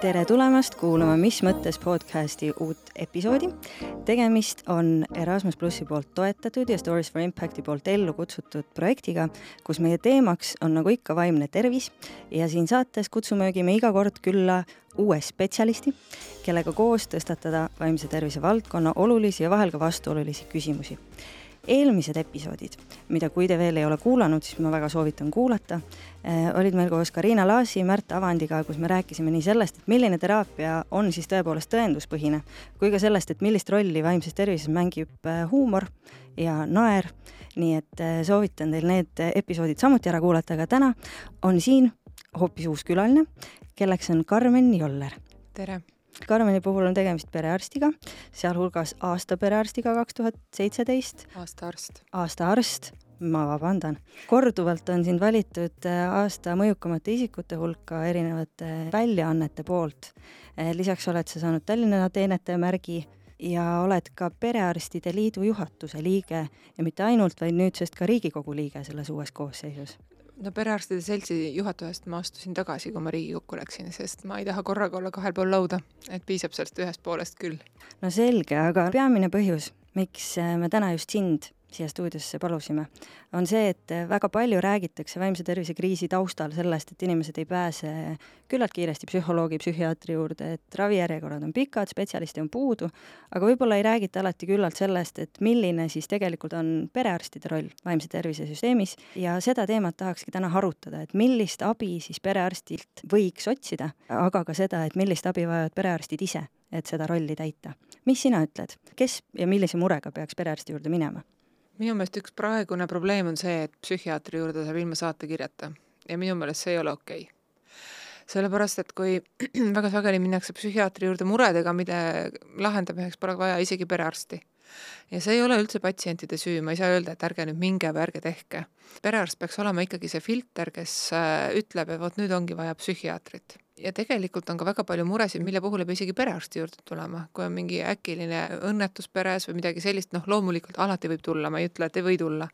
tere tulemast kuulama Mis mõttes podcasti uut episoodi. tegemist on Erasmus plussi poolt toetatud ja Stories for Impacti poolt ellu kutsutud projektiga, kus meie teemaks on nagu ikka vaimne tervis ja siin saates kutsumegi me iga kord külla uue spetsialisti, kellega koos tõstatada vaimse tervise valdkonna olulisi ja vahel ka vastuolulisi küsimusi eelmised episoodid, mida kui te veel ei ole kuulanud, siis ma väga soovitan kuulata, eh, olid meil koos Karina Laasi, Märt Avandiga, kus me rääkisime nii sellest, et milline teraapia on siis tõepoolest tõenduspõhine, kui ka sellest, et millist rolli vaimses tervises mängib eh, huumor ja naer. nii et eh, soovitan teil need episoodid samuti ära kuulata, aga täna on siin hoopis uus külaline, kelleks on Karmen Joller. tere! Karmeni puhul on tegemist perearstiga, sealhulgas aasta perearstiga kaks tuhat seitseteist. aastaarst. aastaarst, ma vabandan. korduvalt on sind valitud äh, aasta mõjukamate isikute hulka erinevate väljaannete poolt. Äh, lisaks oled sa saanud Tallinna teenetaja märgi ja oled ka Perearstide Liidu juhatuse liige ja mitte ainult, vaid nüüdsest ka Riigikogu liige selles uues koosseisus no perearstide seltsi juhatusest ma astusin tagasi, kui ma Riigikokku läksin, sest ma ei taha korraga olla kahel pool lauda, et piisab sellest ühest poolest küll. no selge, aga peamine põhjus, miks me täna just sind siia stuudiosse palusime, on see, et väga palju räägitakse vaimse tervise kriisi taustal sellest, et inimesed ei pääse küllalt kiiresti psühholoogi, psühhiaatri juurde, et ravijärjekorrad on pikad, spetsialiste on puudu, aga võib-olla ei räägita alati küllalt sellest, et milline siis tegelikult on perearstide roll vaimse tervise süsteemis ja seda teemat tahakski täna harutada, et millist abi siis perearstilt võiks otsida, aga ka seda, et millist abi vajavad perearstid ise, et seda rolli täita. mis sina ütled, kes ja millise murega peaks perearsti juurde minema? Minu meelest üks praegune probleem on see, et psühhiaatri juurde saab ilma saatekirjata ja minu meelest see ei ole okei okay. sellepärast, et kui väga sageli minnakse psühhiaatri juurde muredega, mida lahendamiseks pole vaja isegi perearsti ja see ei ole üldse patsientide süü, ma ei saa öelda, et ärge nüüd minge või ärge tehke. perearst peaks olema ikkagi see filter, kes äh, ütleb, et vot nüüd ongi vaja psühhiaatrit ja tegelikult on ka väga palju muresid, mille puhul ei pea isegi perearsti juurde tulema, kui on mingi äkiline õnnetus peres või midagi sellist, noh, loomulikult alati võib tulla, ma ei ütle, et ei või tulla.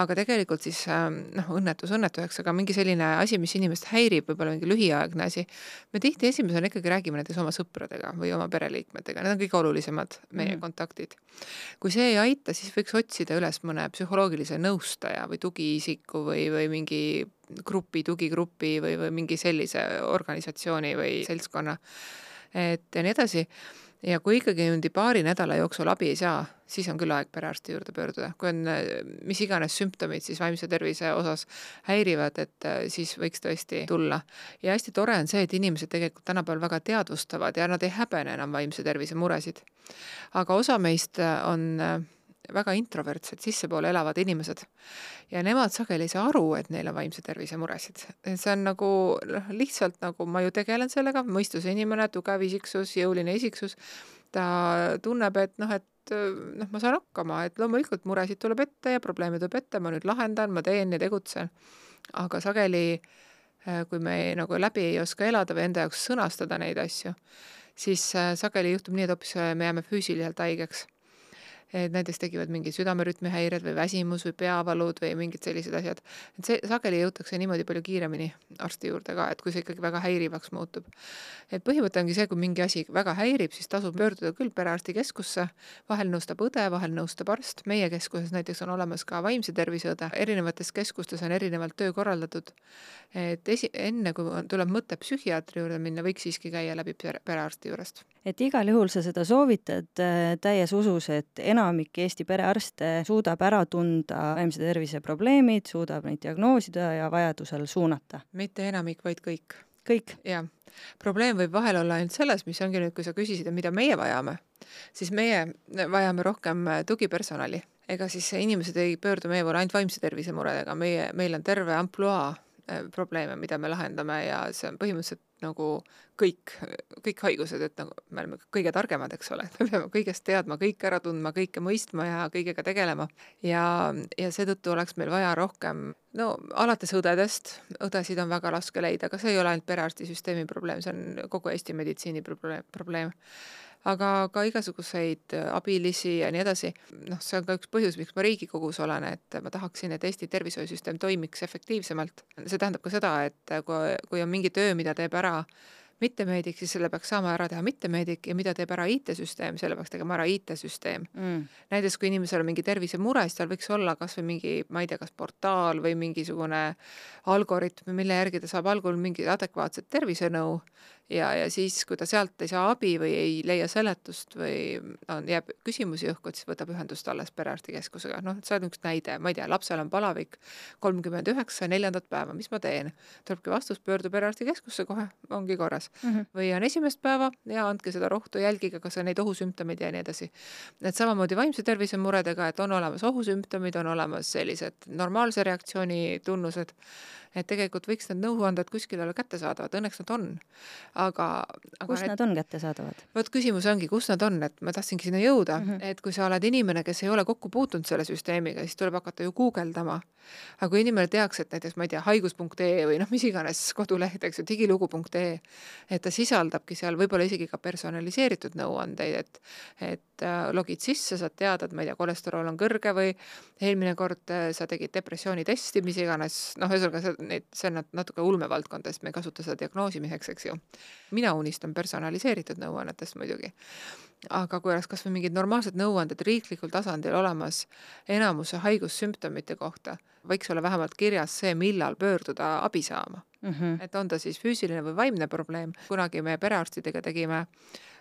aga tegelikult siis ähm, noh, õnnetus õnnetuseks, aga mingi selline asi, mis inimest häirib, võib-olla mingi lühiaegne asi. me tihti esimesena ikkagi räägime näiteks oma sõpradega või oma pereliikmetega, need on kõige olulisemad meie mm. kontaktid. kui see ei aita, siis võiks otsida üles mõne psühholoogilise nõustaja või tugiisiku või, või mingi grupi, tugigrupi või, või mingi sellise organisatsiooni või seltskonna. et ja nii edasi. ja kui ikkagi niimoodi paari nädala jooksul abi ei saa, siis on küll aeg perearsti juurde pöörduda, kui on mis iganes sümptomid siis vaimse tervise osas häirivad, et äh, siis võiks tõesti tulla. ja hästi tore on see, et inimesed tegelikult tänapäeval väga teadvustavad ja nad ei häbene enam vaimse tervise muresid. aga osa meist on äh, väga introvertsed, sissepoole elavad inimesed. ja nemad sageli ei saa aru, et neil on vaimse tervise muresid. see on nagu noh, lihtsalt nagu ma ju tegelen sellega, mõistuse inimene, tugev isiksus, jõuline isiksus, ta tunneb, et noh, et noh, ma saan hakkama, et loomulikult muresid tuleb ette ja probleeme tuleb ette, ma nüüd lahendan, ma teen ja tegutsen. aga sageli, äh, kui me nagu läbi ei oska elada või enda jaoks sõnastada neid asju, siis äh, sageli juhtub nii, et hoopis äh, me jääme füüsiliselt haigeks et näiteks tekivad mingid südamerütmi häired või väsimus või peavalud või mingid sellised asjad. et see sageli jõutakse niimoodi palju kiiremini arsti juurde ka, et kui see ikkagi väga häirivaks muutub. et põhimõte ongi see, kui mingi asi väga häirib, siis tasub pöörduda küll perearstikeskusse, vahel nõustab õde, vahel nõustab arst, meie keskuses näiteks on olemas ka vaimse tervise õde, erinevates keskustes on erinevalt töö korraldatud. et esi, enne kui tuleb mõte psühhiaatri juurde minna, võiks siiski käia läbi perearsti juurest. Et igal juhul sa seda soovitad äh, täies usus, et enam enamik Eesti perearste suudab ära tunda vaimse tervise probleemid, suudab neid diagnoosida ja vajadusel suunata. mitte enamik, vaid kõik. kõik? jah. probleem võib vahel olla ainult selles, mis ongi nüüd, kui sa küsisid, et mida meie vajame, siis meie vajame rohkem tugipersonali. ega siis inimesed ei pöördu meie poole ainult vaimse tervise muredega, meie, meil on terve ampluaa probleeme, mida me lahendame ja see on põhimõtteliselt nagu kõik, kõik haigused, et nagu me oleme kõige targemad, eks ole, et me peame kõigest teadma, kõike ära tundma, kõike mõistma ja kõigega tegelema. ja, ja seetõttu oleks meil vaja rohkem, no alates õdedest, õdesid on väga raske leida, aga see ei ole ainult perearstisüsteemi probleem, see on kogu Eesti meditsiini probleem, probleem aga ka igasuguseid abilisi ja nii edasi. noh, see on ka üks põhjus, miks ma Riigikogus olen, et ma tahaksin, et Eesti tervishoiusüsteem toimiks efektiivsemalt. see tähendab ka seda, et kui, kui on mingi töö, mida teeb ära mittemeedik, siis selle peaks saama ära teha mittemeedik ja mida teeb ära IT-süsteem, selle peaks tegema ära IT-süsteem mm.. näiteks kui inimesel on mingi tervisemure, siis tal võiks olla kas või mingi, ma ei tea, kas portaal või mingisugune algoritm, mille järgi ta saab algul mingit adekvaatset tervisenõu ja, ja siis, kui ta sealt ei saa abi või ei leia seletust või on, jääb küsimusi õhku, et siis võtab ühendust alles perearstikeskusega, noh, see on üks näide, ma ei tea, lapsel on palavik kolmkümmend üheksa, neljandat päeva, mis ma teen? tulebki vastus, pöördu perearstikeskusse kohe, ongi korras mm. -hmm. või on esimest päeva ja andke seda rohtu, jälgige, kas on neid ohusümptomeid ja nii edasi. et samamoodi vaimse tervise muredega, et on olemas ohusümptomid, on olemas sellised normaalse reaktsiooni tunnused et tegelikult võiks need nõuanded kuskil olla kättesaadavad, õnneks nad on. aga, aga kus need, nad on kättesaadavad? vot küsimus ongi, kus nad on, et ma tahtsingi sinna jõuda mm, -hmm. et kui sa oled inimene, kes ei ole kokku puutunud selle süsteemiga, siis tuleb hakata ju guugeldama. Aga kui inimene teaks, et näiteks ma ei tea, haigus.ee või noh, mis iganes koduleht, eks ju, digilugu.ee, et ta sisaldabki seal võib-olla isegi ka personaliseeritud nõuandeid, et et äh, logid sisse, saad teada, et ma ei tea, kolesterool on kõrge või eelmine kord äh, sa tegid depressioonitesti, mis iganes, noh, ühesõnaga neid, see on natuke ulmevaldkond, sest me ei kasuta seda diagnoosimiseks, eks ju. mina unistan personaliseeritud nõuannetest muidugi. Aga kui oleks kas või mingid normaalsed nõuanded riiklikul tasandil olemas enamuse haigussümptomite kohta, võiks olla vähemalt kirjas see, millal pöörduda abi saama mm. -hmm. et on ta siis füüsiline või vaimne probleem, kunagi me perearstidega tegime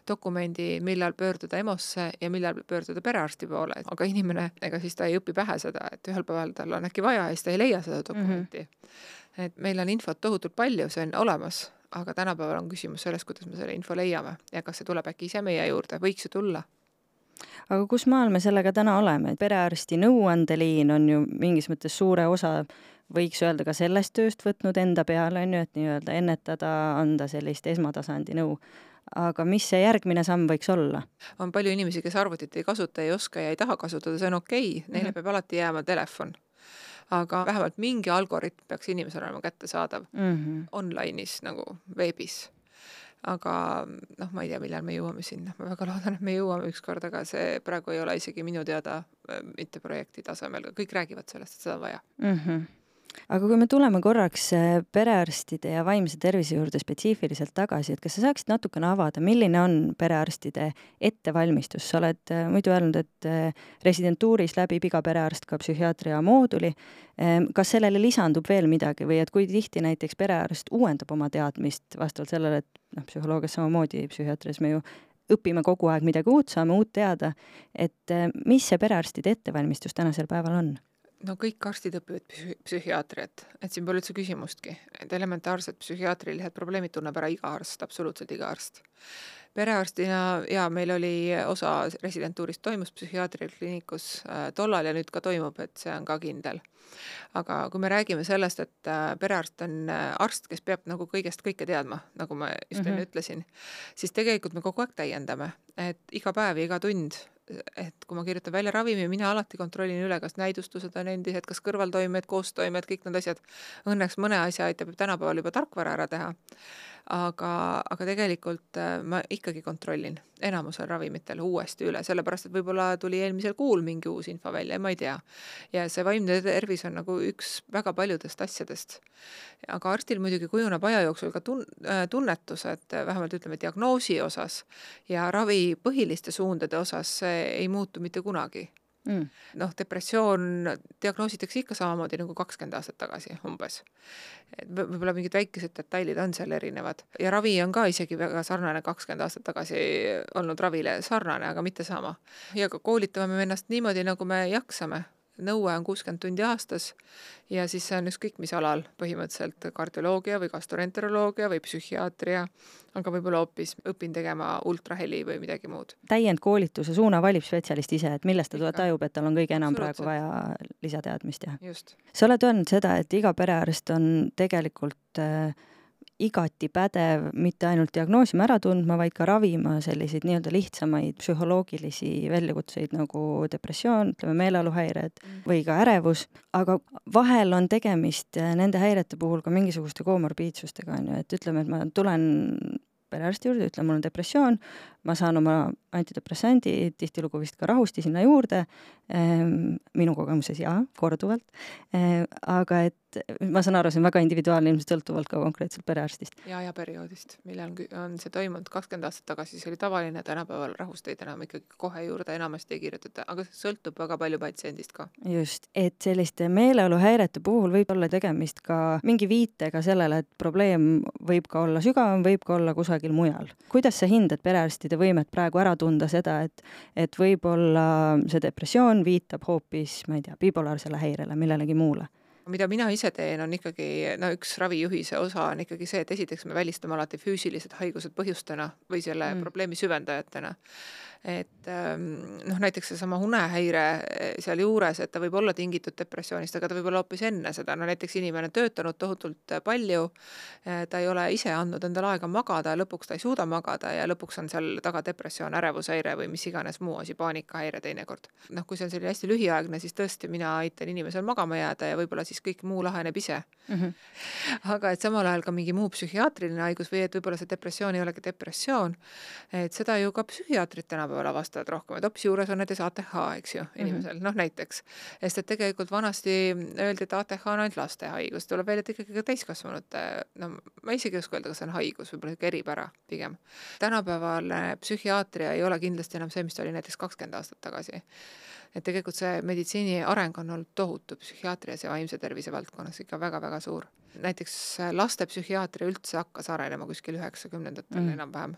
dokumendi, millal pöörduda EMO-sse ja millal pöörduda perearsti poole, aga inimene, ega siis ta ei õpi pähe seda, et ühel päeval tal on äkki vaja ja siis ta ei leia seda dokumenti mm. -hmm et meil on infot tohutult palju, see on olemas, aga tänapäeval on küsimus selles, kuidas me selle info leiame ja kas see tuleb äkki ise meie juurde, võiks ju tulla. aga kus maal me sellega täna oleme, et perearsti nõuandeliin on ju mingis mõttes suure osa võiks öelda ka sellest tööst võtnud enda peale, on ju, et nii-öelda ennetada, anda sellist esmatasandi nõu aga mis see järgmine samm võiks olla? on palju inimesi, kes arvutit ei kasuta, ei oska ja ei taha kasutada, see on okei okay., neile mm -hmm. peab alati jääma telefon aga vähemalt mingi algoritm peaks inimesele olema kättesaadav. Mm -hmm. online'is nagu veebis. Aga noh, ma ei tea, millal me jõuame sinna, ma väga loodan, et me jõuame ükskord, aga see praegu ei ole isegi minu teada äh, mitte projekti tasemel, kõik räägivad sellest, et seda on vaja. Mm. -hmm aga kui me tuleme korraks äh, perearstide ja vaimse tervise juurde spetsiifiliselt tagasi, et kas sa saaksid natukene avada, milline on perearstide ettevalmistus, sa oled äh, muidu öelnud, et äh, residentuuris läbib iga perearst ka psühhiaatria mooduli. Ähm, kas sellele lisandub veel midagi või et kui tihti näiteks perearst uuendab oma teadmist vastavalt sellele, et noh, psühholoogias samamoodi, psühhiaatrias me ju õpime kogu aeg midagi uut, saame uut teada, et mis see perearstide ettevalmistus tänasel päeval on? No kõik arstid õpivad psü-, psühhiaatriat, et siin pole üldse küsimustki, et elementaarsed psühhiaatrilised probleemid tunneb ära iga arst, absoluutselt iga arst. perearstina jaa, meil oli osa residentuurist toimus psühhiaatriakliinikus äh, tollal ja nüüd ka toimub, et see on ka kindel. aga kui me räägime sellest, et äh, perearst on äh, arst, kes peab nagu kõigest kõike teadma, nagu ma just mm -hmm. enne ütlesin, siis tegelikult me kogu aeg täiendame, et iga päev ja iga tund et kui ma kirjutan välja ravimi, mina alati kontrollin üle, kas näidustused on endised, kas kõrvaltoimed, koostoimed, kõik need asjad. Õnneks mõne asja aitab tänapäeval juba tarkvara ära teha aga, aga tegelikult äh, ma ikkagi kontrollin enamusel ravimitel uuesti üle, sellepärast et võib-olla tuli eelmisel kuul mingi uus info välja ja ma ei tea. ja see vaimne tervis on nagu üks väga paljudest asjadest. aga arstil muidugi kujuneb aja jooksul ka tun-, äh, tunnetus, et vähemalt ütleme, diagnoosi osas ja ravi põhiliste suundade osas see ei muutu mitte kunagi mm.. noh, depressioon diagnoositakse ikka samamoodi nagu kakskümmend aastat tagasi umbes. et võib-olla mingid väikesed detailid on seal erinevad ja ravi on ka isegi väga sarnane kakskümmend aastat tagasi olnud ravile sarnane, aga mitte sama. ja ka koolitame me ennast niimoodi, nagu me jaksame nõue on kuuskümmend tundi aastas ja siis see on ükskõik mis alal, põhimõtteliselt kardioloogia või gastroenteroloogia või psühhiaatria, aga võib-olla hoopis õpin tegema ultraheli või midagi muud. täiendkoolituse suuna valib spetsialist ise, et millest ta tajub, et tal on kõige enam praegu vaja lisateadmist ja sa oled öelnud seda, et iga perearst on tegelikult äh, igati pädev mitte ainult diagnoosima ära tundma, vaid ka ravima selliseid nii-öelda lihtsamaid psühholoogilisi väljakutseid nagu depressioon, ütleme meeleoluhäired mm. või ka ärevus, aga vahel on tegemist äh, nende häirete puhul ka mingisuguste komorbiidsustega, on ju, et ütleme, et ma tulen perearsti juurde, ütlen, mul on depressioon, ma saan oma antidepressandi, tihtilugu vist ka rahusti sinna juurde, minu kogemuses jaa, korduvalt, aga et ma saan aru, see on väga individuaalne, ilmselt sõltuvalt ka konkreetselt perearstist. ja, ja perioodist, millal on see toimunud, kakskümmend aastat tagasi see oli tavaline, tänapäeval rahusteid enam ikkagi kohe juurde enamasti ei kirjutata, aga see sõltub väga palju patsiendist ka. just, et selliste meeleoluhäirete puhul võib olla tegemist ka mingi viitega sellele, et probleem võib ka olla sügavam, võib ka olla kusagil mujal. kuidas sa hindad perearstide võimet praegu ära tunda seda, et, et võib-olla see depressioon viitab hoopis, ma ei tea, bipolaarsele häirele, millelegi muule? mida mina ise teen, on ikkagi, no üks ravijuhise osa on ikkagi see, et esiteks me välistame alati füüsilised haigused põhjustena või selle mm. probleemi süvendajatena et ähm, noh, näiteks seesama unehäire eh, sealjuures, et ta võib olla tingitud depressioonist, aga ta võib olla hoopis enne seda, no näiteks inimene töötanud tohutult palju, eh, ta ei ole ise andnud endale aega magada ja lõpuks ta ei suuda magada ja lõpuks on seal taga depressioon, ärevushäire või mis iganes muu asi, paanikahäire teinekord. noh, kui see on selline hästi lühiaegne, siis tõesti mina aitan inimesel magama jääda ja võib-olla siis kõik muu laheneb ise mm. -hmm. aga et samal ajal ka mingi muu psühhiaatriline haigus või et võib-olla see depressioon ei olegi depressioon, et seda ju ka psühhiaatrid täna tänapäeval avastavad rohkem, et hoopis juures on näiteks ATH, eks ju, mhm. inimesel mm -hmm., noh näiteks. sest et tegelikult vanasti öeldi, et ATH on ainult laste haigus, tuleb välja, et ikkagi ka täiskasvanute, no ma isegi ei oska öelda, kas see on haigus, võib-olla niisugune eripära pigem. tänapäeval psühhiaatria ei ole kindlasti enam see, mis ta oli näiteks kakskümmend aastat tagasi et tegelikult see meditsiini areng on olnud tohutu psühhiaatrias ja vaimse tervise valdkonnas ikka väga-väga suur. näiteks lastepsühhiaatria üldse hakkas arenema kuskil üheksakümnendatel mm. enam-vähem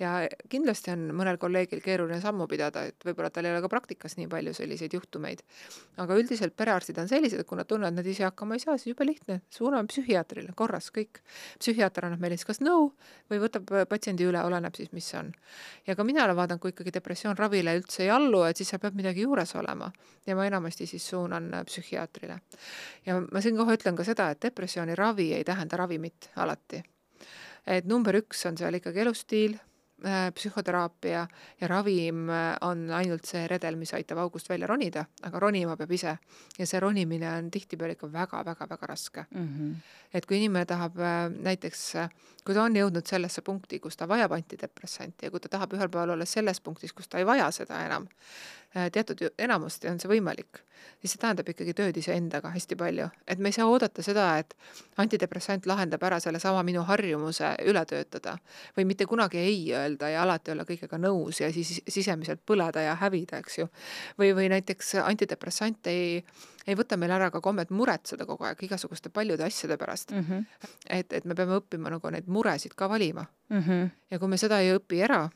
ja kindlasti on mõnel kolleegil keeruline sammu pidada, et võib-olla tal ei ole ka praktikas nii palju selliseid juhtumeid. aga üldiselt perearstid on sellised, et kui nad tunnevad, nad ise hakkama ei saa, siis jube lihtne, suuname psühhiaatrile, korras, kõik. psühhiaater annab meile siis kas nõu või võtab patsiendi üle, oleneb siis, mis on. ja ka mina olen vaadanud, kui ikkagi depressioon ravile üldse ei allu, et siis seal peab midagi juures olema ja ma enamasti siis suunan psühhiaatrile. ja ma siinkohal ütlen ka seda, et depressiooni ravi ei tähenda ravimit alati et number üks on seal ikkagi elustiil, Äh, psühhoteraapia ja ravim äh, on ainult see redel, mis aitab august välja ronida, aga ronima peab ise. ja see ronimine on tihtipeale ikka väga-väga-väga raske mm. -hmm. et kui inimene tahab äh, näiteks, kui ta on jõudnud sellesse punkti, kus ta vajab antidepressanti ja kui ta tahab ühel päeval olla selles punktis, kus ta ei vaja seda enam, Äh, teatud enamasti on see võimalik, siis see tähendab ikkagi tööd iseendaga hästi palju, et me ei saa oodata seda, et antidepressant lahendab ära sellesama minu harjumuse üle töötada või mitte kunagi ei öelda ja alati olla kõigega nõus ja siis sisemiselt põleda ja hävida, eks ju. või, või näiteks antidepressant ei, ei võta meil ära ka kommet muretseda kogu aeg igasuguste paljude asjade pärast mm. -hmm. et, et me peame õppima nagu neid muresid ka valima mm. -hmm. ja kui me seda ei õpi ära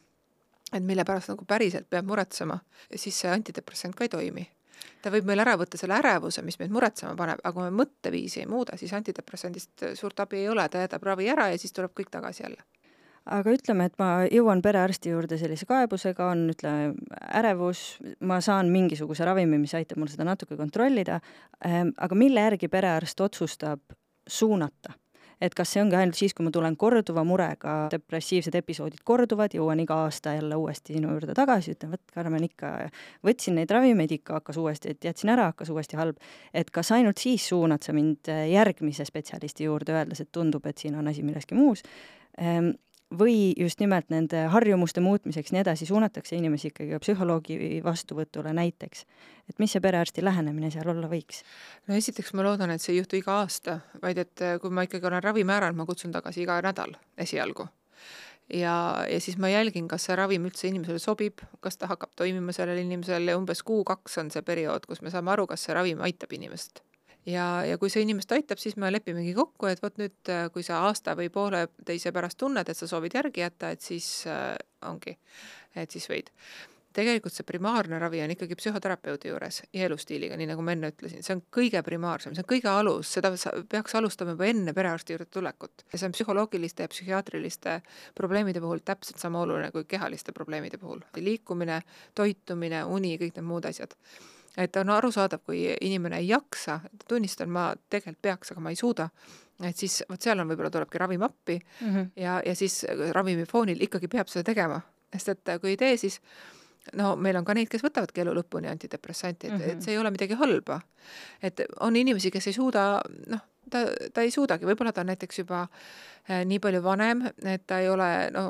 et mille pärast nagu päriselt peab muretsema, siis see antidepressant ka ei toimi. ta võib meil ära võtta selle ärevuse, mis meid muretsema paneb, aga kui me mõtteviisi ei muuda, siis antidepressandist suurt abi ei ole, ta jätab ravi ära ja siis tuleb kõik tagasi jälle aga ütleme, et ma jõuan perearsti juurde sellise kaebusega, on ütleme ärevus, ma saan mingisuguse ravimi, mis aitab mul seda natuke kontrollida, ehm, aga mille järgi perearst otsustab suunata? Et kas see ongi ainult siis, kui ma tulen korduva murega, depressiivsed episoodid korduvad, jõuan iga aasta jälle uuesti sinu juurde tagasi, ütlen, vot Karmen ikka, võtsin neid ravimeid, ikka hakkas uuesti, et jätsin ära, hakkas uuesti halb. et kas ainult siis suunad sa mind järgmise spetsialisti juurde, öeldes, et tundub, et siin on asi milleski muus ehm, või just nimelt nende harjumuste muutmiseks, nii edasi, suunatakse inimesi ikkagi psühholoogi vastuvõtule näiteks. et mis see perearsti lähenemine seal olla võiks? no esiteks ma loodan, et see ei juhtu iga aasta, vaid et eh, kui ma ikkagi olen ravi määranud, ma kutsun tagasi iga nädal esialgu. ja, ja siis ma jälgin, kas see ravim üldse inimesele sobib, kas ta hakkab toimima sellel inimesel ja umbes kuu-kaks on see periood, kus me saame aru, kas see ravim aitab inimest ja, ja kui see inimest aitab, siis me lepimegi kokku, et vot nüüd, kui sa aasta või pooleteise pärast tunned, et sa soovid järgi jätta, et siis äh, ongi, et siis võid tegelikult see primaarne ravi on ikkagi psühhoterapeudi juures ja elustiiliga, nii nagu ma enne ütlesin, see on kõige primaarsem, see on kõige alus, seda peaks alustama juba enne perearsti juurde tulekut. ja see on psühholoogiliste ja psühhiaatriliste probleemide puhul täpselt sama oluline kui kehaliste probleemide puhul. liikumine, toitumine, uni, kõik need muud asjad et on arusaadav, kui inimene ei jaksa, tunnistan, ma tegelikult peaks, aga ma ei suuda, et siis vot seal on, võib-olla tulebki ravim appi mm -hmm. ja, ja siis ravimi foonil ikkagi peab seda tegema, sest et kui ei tee, siis no meil on ka neid, kes võtavadki elu lõpuni antidepressanti, et mm, -hmm. et mhm. see ei ole midagi halba. et on inimesi, kes ei suuda, noh, ta, ta ei suudagi, võib-olla ta on näiteks juba äh, nii palju vanem, et ta ei ole no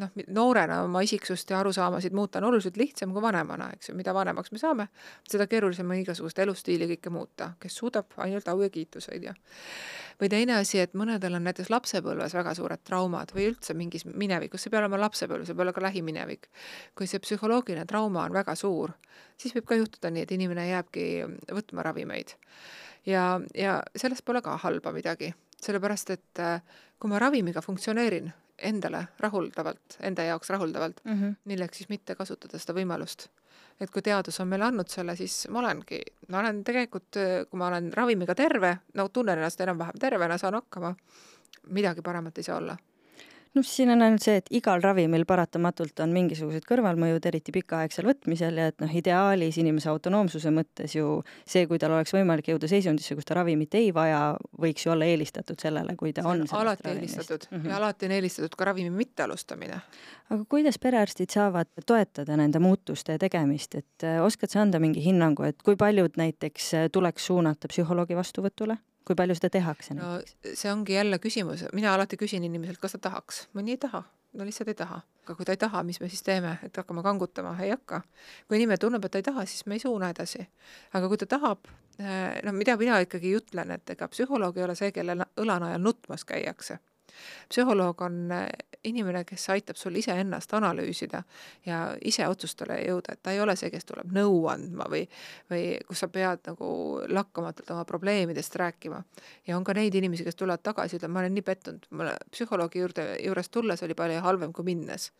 noh, noorena oma isiksust ja arusaamasid muuta on oluliselt lihtsam kui vanemana, eks ju, mida vanemaks me saame, seda keerulisem on igasugust elustiili kõike muuta, kes suudab ainult au ja kiituseid ja või teine asi, et mõnedel on näiteks lapsepõlves väga suured traumad või üldse mingis minevikus, see ei pea olema lapsepõlv, see võib olla ka lähiminevik. kui see psühholoogiline trauma on väga suur, siis võib ka juhtuda nii, et inimene jääbki võtma ravimeid. Ja, ja sellest pole ka halba midagi, sellepärast et äh, kui ma ravimiga funktsioneerin endale rahuldavalt, enda jaoks rahuldavalt mm, -hmm. milleks siis mitte kasutada seda võimalust et kui teadus on meile andnud selle, siis ma olengi, ma olen tegelikult, kui ma olen ravimiga terve, no tunnen ennast enam-vähem tervena, saan hakkama, midagi paremat ei saa olla noh, siin on ainult see, et igal ravimil paratamatult on mingisugused kõrvalmõjud, eriti pikaaegsel võtmisel ja et noh, ideaalis inimese autonoomsuse mõttes ju see, kui tal oleks võimalik jõuda seisundisse, kus ta ravimit ei vaja, võiks ju olla eelistatud sellele, kui ta on, on alati ravimist. eelistatud mm -hmm. ja alati on eelistatud ka ravimi mittealustamine. aga kuidas perearstid saavad toetada nende muutuste tegemist, et äh, oskad sa anda mingi hinnangu, et kui paljud näiteks äh, tuleks suunata psühholoogi vastuvõtule? Kui palju seda tehakse no näiteks? see ongi jälle küsimus, mina alati küsin inimeselt, kas ta tahaks, mõni ei taha, no lihtsalt ei taha. aga kui ta ei taha, mis me siis teeme, et hakkame kangutama, ei hakka. kui inimene tunneb, et ta ei taha, siis me ei suuna edasi. aga kui ta tahab, eh, no mida mina ikkagi ütlen, et ega psühholoog ei ole see, kelle õla najal nutmas käiakse psühholoog on äh, inimene, kes aitab sul iseennast analüüsida ja ise otsustele jõuda, et ta ei ole see, kes tuleb nõu andma või, või kus sa pead nagu lakkamatult oma probleemidest rääkima. ja on ka neid inimesi, kes tulevad tagasi, ütlevad, ma olen nii pettunud, mulle psühholoogi juurde, juures tulles oli palju halvem kui minnes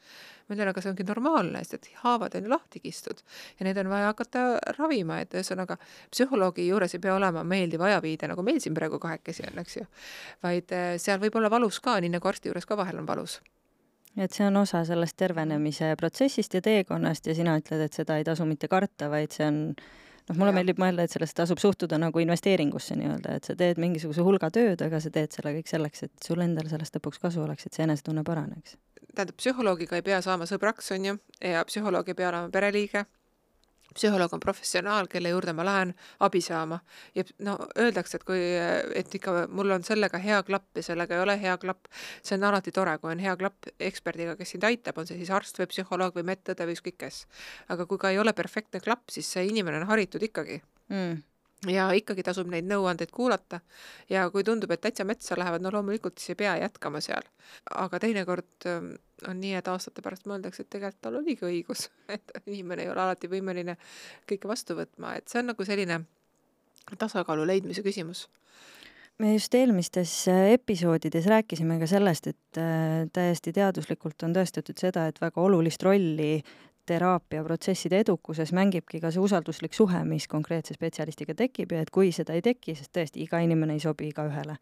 ma ütlen, aga see ongi normaalne, sest et haavad on ju lahti kistud ja neid on vaja hakata ravima, et ühesõnaga psühholoogi juures ei pea olema meeldiv ajaviide, nagu meil siin praegu kahekesi on, eks ju. vaid eh, seal võib olla valus ka, nii nagu arsti juures ka vahel on valus et see on osa sellest tervenemise protsessist ja teekonnast ja sina ütled, et seda ei tasu mitte karta, vaid see on noh, mulle ja. meeldib mõelda, et sellesse tasub suhtuda nagu investeeringusse nii-öelda, et sa teed mingisuguse hulga tööd, aga sa teed selle kõik selleks, et sul endal sellest lõpuks kasu oleks, et see enesetunne paraneks tähendab, psühholoogiga ei pea saama sõbraks, on ju, ja psühholoog ei pea olema pereliige. Psühholoog on professionaal, kelle juurde ma lähen abi saama. Ja no öeldakse, et kui, et ikka mul on sellega hea klapp ja sellega ei ole hea klapp, see on alati tore, kui on hea klapp eksperdiga, kes sind aitab, on see siis arst või psühholoog või medõde või ükskõik kes. aga kui ka ei ole perfektne klapp, siis see inimene on haritud ikkagi. Mm ja ikkagi tasub neid nõuandeid kuulata. Ja kui tundub, et täitsa metsa lähevad, no loomulikult siis ei pea jätkama seal. aga teinekord ähm, on nii, et aastate pärast mõeldakse, et tegelikult tal oligi õigus, et inimene ei ole alati võimeline kõike vastu võtma, et see on nagu selline tasakaalu leidmise küsimus. Me just eelmistes äh, episoodides rääkisime ka sellest, et äh, täiesti teaduslikult on tõestatud seda, et väga olulist rolli teraapiaprotsesside edukuses mängibki ka see usalduslik suhe, mis konkreetse spetsialistiga tekib ja et kui seda ei teki, sest tõesti, iga inimene ei sobi igaühele,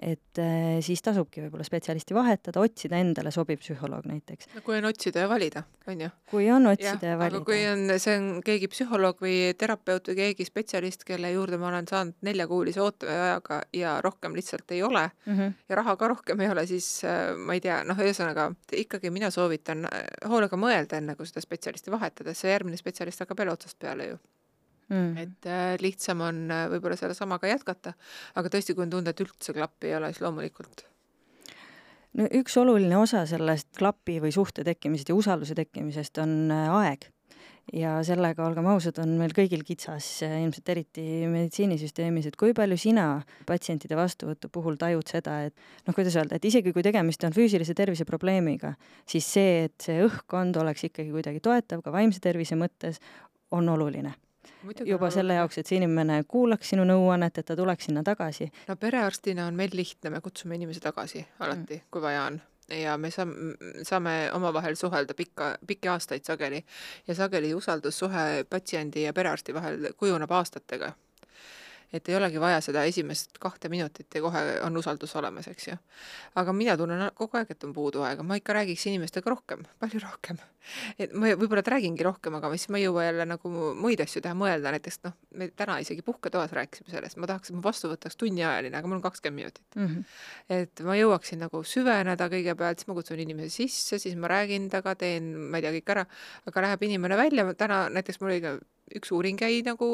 et äh, siis tasubki võib-olla spetsialisti vahetada, otsida endale sobiv psühholoog näiteks. no kui on otsida ja valida, on ju? kui on otsida ja, ja valida. kui on, see on keegi psühholoog või terapeut või keegi spetsialist, kelle juurde ma olen saanud neljakuulise ooteajaga ja rohkem lihtsalt ei ole mm -hmm. ja raha ka rohkem ei ole, siis äh, ma ei tea, noh, ühesõnaga ikkagi mina soovitan äh, hoolega mõelda, enne kui seda spetsialisti vahetada, see järgmine spetsialist hakkab jälle otsast peale ju mm.. et äh, lihtsam on äh, võib-olla sellesamaga jätkata, aga tõesti, kui on tunda, et üldse klappi ei ole, siis loomulikult. No üks oluline osa sellest klapi või suhte tekkimisest ja usalduse tekkimisest on äh, aeg. ja sellega, olgem ausad, on meil kõigil kitsas, ilmselt eriti meditsiinisüsteemis, et kui palju sina patsientide vastuvõtu puhul tajud seda, et noh, kuidas öelda, et isegi kui tegemist on füüsilise tervise probleemiga, siis see, et see õhkkond oleks ikkagi kuidagi toetav ka vaimse tervise mõttes, on oluline Juba selle jaoks, et see inimene kuulaks sinu nõuannet, et ta tuleks sinna tagasi. no perearstina on meil lihtne, me kutsume inimesi tagasi alati mm., kui vaja on ja me saame, saame omavahel suhelda pikka, pikki aastaid sageli ja sageli usaldussuhe patsiendi ja perearsti vahel kujuneb aastatega et ei olegi vaja seda esimest kahte minutit ja kohe on usaldus olemas, eks ju. aga mina tunnen kogu aeg, et on puudu aega, ma ikka räägiks inimestega rohkem, palju rohkem. et ma võib-olla räägingi rohkem, aga siis ma ei jõua jälle nagu muid asju teha, mõelda, näiteks noh, me täna isegi puhketoas rääkisime sellest, ma tahaks, et mu vastuvõtt oleks tunniajaline, aga mul on kakskümmend minutit mm. -hmm. et ma jõuaksin nagu süveneda kõigepealt, siis ma kutsun inimese sisse, siis ma räägin temaga, teen, ma ei tea, kõik ära, aga läheb inimene välja, täna näiteks mul oli ka üks uuring jäi nagu,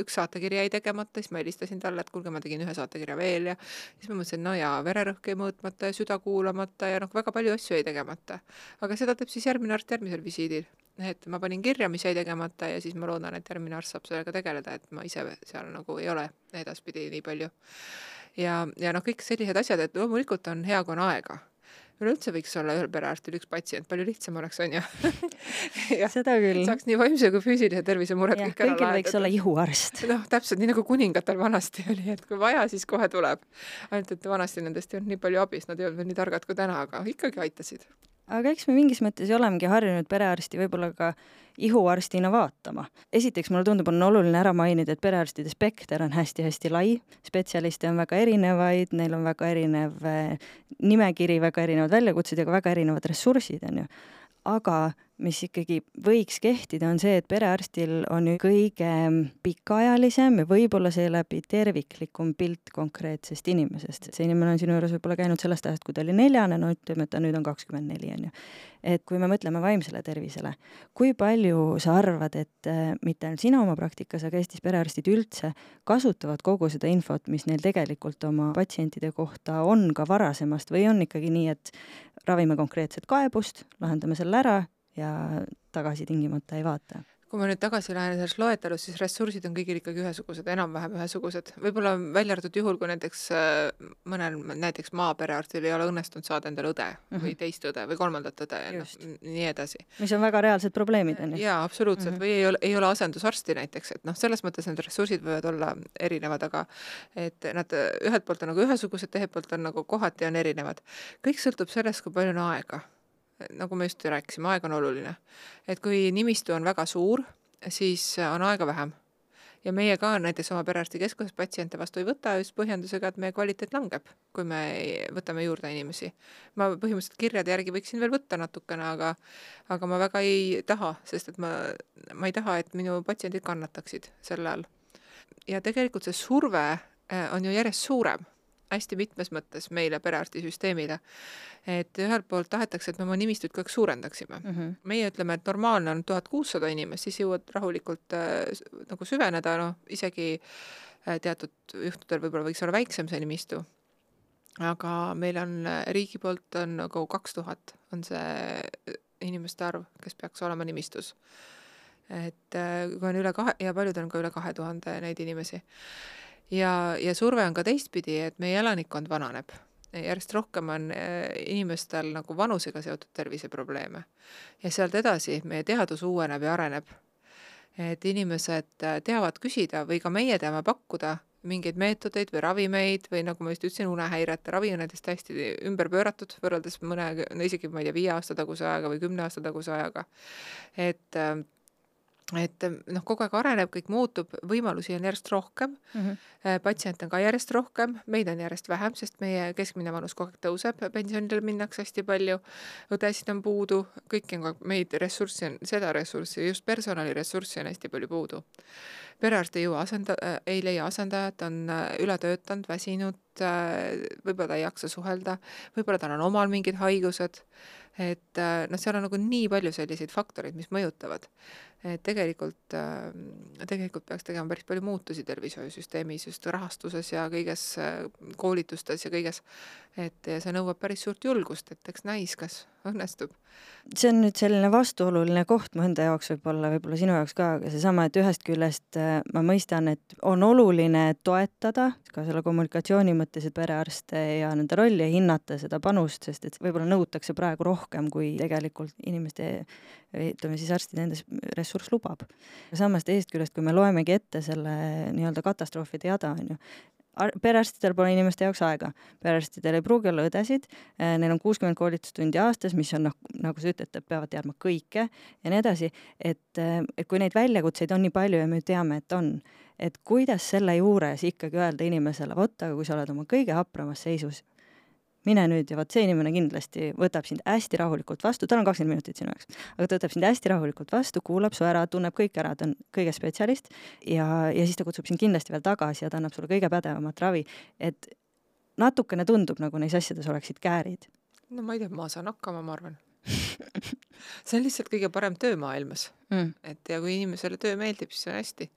üks saatekiri jäi tegemata, siis ma helistasin talle, et kuulge, ma tegin ühe saatekirja veel ja siis ma mõtlesin, no jaa, vererõhk jäi mõõtmata ja süda kuulamata ja noh, väga palju asju jäi tegemata. aga seda teeb siis järgmine arst järgmisel visiidil. et ma panin kirja, mis jäi tegemata ja siis ma loodan, et järgmine arst saab sellega tegeleda, et ma ise seal nagu ei ole edaspidi nii palju. ja, ja noh, kõik sellised asjad, et loomulikult on hea, kui on aega üleüldse võiks olla ühel perearstil üks patsient, palju lihtsam oleks, on ju seda küll. saaks nii vaimse kui füüsilise tervise mured kõik ära lahendada. kõigil võiks olla ihuarst. noh, täpselt nii nagu kuningatel vanasti oli, et kui vaja, siis kohe tuleb. ainult, et vanasti nendest ei olnud nii palju abis, nad ei olnud veel nii targad kui täna, aga ikkagi aitasid. Aga eks me mingis mõttes olemegi harjunud perearsti võib-olla ka ihuarstina vaatama. esiteks mulle tundub, on oluline ära mainida, et perearstide spekter on hästi-hästi lai, spetsialiste on väga erinevaid, neil on väga erinev eh, nimekiri, väga erinevad väljakutsed ja ka väga erinevad ressursid, on ju. Aga mis ikkagi võiks kehtida, on see, et perearstil on kõige pikaajalisem ja võib-olla seeläbi terviklikum pilt konkreetsest inimesest. see inimene on sinu juures võib-olla käinud sellest ajast, kui ta oli neljane, no ütleme, et ta nüüd on kakskümmend neli, on ju. et kui me mõtleme vaimsele tervisele, kui palju sa arvad, et äh, mitte ainult sina oma praktikas, aga Eestis perearstid üldse kasutavad kogu seda infot, mis neil tegelikult oma patsientide kohta on ka varasemast või on ikkagi nii, et ravime konkreetset kaebust, lahendame selle ära ja tagasi tingimata ei vaata kui ma nüüd tagasi lähen sellest loetelust, siis ressursid on kõigil ikkagi ühesugused, enam-vähem ühesugused. võib-olla välja arvatud juhul, kui näiteks äh, mõnel näiteks maaperearstil ei ole õnnestunud saada endale õde mm -hmm. või teist õde või kolmandat õde ja noh, nii edasi. mis on väga reaalsed probleemid, on ju. jaa, absoluutselt mm, -hmm. või ei ole, ei ole asendusarsti näiteks, et noh, selles mõttes need ressursid võivad olla erinevad, aga et nad ühelt poolt on nagu ühesugused, teiselt poolt on nagu kohati on erinevad. kõik sõltub sellest, kui palju on aega nagu me just rääkisime, aeg on oluline. et kui nimistu on väga suur, siis on aega vähem. ja meie ka näiteks oma perearstikeskuses patsiente vastu ei võta just põhjendusega, et meie kvaliteet langeb, kui me võtame juurde inimesi. ma põhimõtteliselt kirjade järgi võiksin veel võtta natukene, aga aga ma väga ei taha, sest et ma, ma ei taha, et minu patsiendid kannataksid selle all. ja tegelikult see surve eh, on ju järjest suurem hästi mitmes mõttes meile perearstisüsteemile. et ühelt poolt tahetakse, et me oma nimistut kogu aeg suurendaksime mm. -hmm. meie ütleme, et normaalne on tuhat kuussada inimest, siis jõuad rahulikult äh, nagu süveneda, noh isegi äh, teatud juhtudel võib-olla võiks olla väiksem see nimistu. aga meil on äh, riigi poolt on nagu kaks tuhat on see äh, inimeste arv, kes peaks olema nimistus et äh, kui on üle kahe ja paljud on ka üle kahe tuhande neid inimesi ja, ja surve on ka teistpidi, et meie elanikkond vananeb. järjest rohkem on äh, inimestel nagu vanusega seotud terviseprobleeme. ja sealt edasi meie teadus uueneb ja areneb. et inimesed äh, teavad küsida või ka meie teame pakkuda mingeid meetodeid või ravimeid või nagu ma just ütlesin, unehäirete ravi on näiteks täiesti ümber pööratud võrreldes mõne, isegi ma ei tea, viie aasta taguse ajaga või kümne aasta taguse ajaga. et äh, et noh, kogu aeg areneb, kõik muutub, võimalusi on järjest rohkem mm, -hmm. patsiente on ka järjest rohkem, meid on järjest vähem, sest meie keskmine vanus kogu aeg tõuseb, pensionile minnakse hästi palju, õdesid on puudu, kõiki on kogu aeg, meid ressurssi on, seda ressurssi, just personaliressurssi on hästi palju puudu. Perearst ei jõua asenda- äh,, ei leia asendajat, on äh, ületöötanud, väsinud äh,, võib-olla ta ei jaksa suhelda, võib-olla tal on omal mingid haigused, et äh, noh, seal on nagu nii palju selliseid faktoreid, mis mõjutavad et tegelikult, ähm, tegelikult peaks tegema päris palju muutusi tervishoiusüsteemis just rahastuses ja kõiges, äh, koolitustes ja kõiges. et ja see nõuab päris suurt julgust, et eks näis, kas õnnestub. see on nüüd selline vastuoluline koht mu enda jaoks võib-olla, võib-olla sinu jaoks ka, aga seesama, et ühest küljest äh, ma mõistan, et on oluline toetada ka selle kommunikatsiooni mõttes, et perearste ja nende rolli hinnata, seda panust, sest et võib-olla nõutakse praegu rohkem, kui tegelikult inimeste ütleme siis arstide enda ressurss lubab. samas teisest küljest, kui me loemegi ette selle nii-öelda katastroofide jada, on ju, perearstidel pole inimeste jaoks aega, perearstidel ei pruugi olla õdesid, eh, neil on kuuskümmend koolitustundi aastas, mis on noh, nagu sa ütled, peavad teadma kõike ja nii edasi, et, eh, et kui neid väljakutseid on nii palju ja me teame, et on, et kuidas selle juures ikkagi öelda inimesele, vot, aga kui sa oled oma kõige hapramas seisus, mine nüüd ja vot see inimene kindlasti võtab sind hästi rahulikult vastu, tal on kakskümmend minutit sinu jaoks, aga ta võtab sind hästi rahulikult vastu, kuulab su ära, tunneb kõik ära, ta on kõige spetsialist ja, ja siis ta kutsub sind kindlasti veel tagasi ja ta annab sulle kõige pädevamat ravi. et natukene tundub, nagu neis asjades oleksid käärid. no ma ei tea, ma saan hakkama, ma arvan see on lihtsalt kõige parem töö maailmas mm.. et ja kui inimesele töö meeldib, siis on hästi.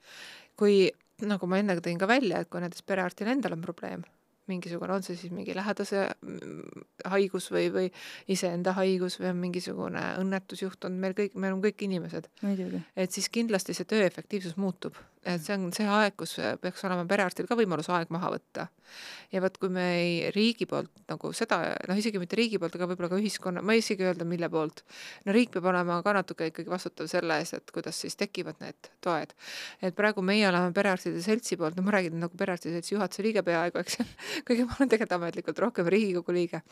kui, nagu ma enne tõin ka välja, et kui näiteks perearstil endal on probleem, mingisugune, on see siis mingi lähedase mm, haigus või, või iseenda haigus või on mingisugune õnnetus juhtunud, meil kõik, me oleme kõik inimesed, et siis kindlasti see töö efektiivsus muutub. Et see on see aeg, kus peaks olema perearstil ka võimalus aeg maha võtta. ja vot, kui me ei riigi poolt nagu seda, noh, isegi mitte riigi poolt, aga võib-olla ka ühiskonna, ma ei isegi öelda, mille poolt, no riik peab olema ka natuke ikkagi vastutav selle eest, et kuidas siis tekivad need toed. et praegu meie oleme perearstide seltsi poolt, no ma räägin nagu perearstide seltsi juhatuse liige peaaegu, eks kuigi ma olen tegelikult ametlikult rohkem Riigikogu liige.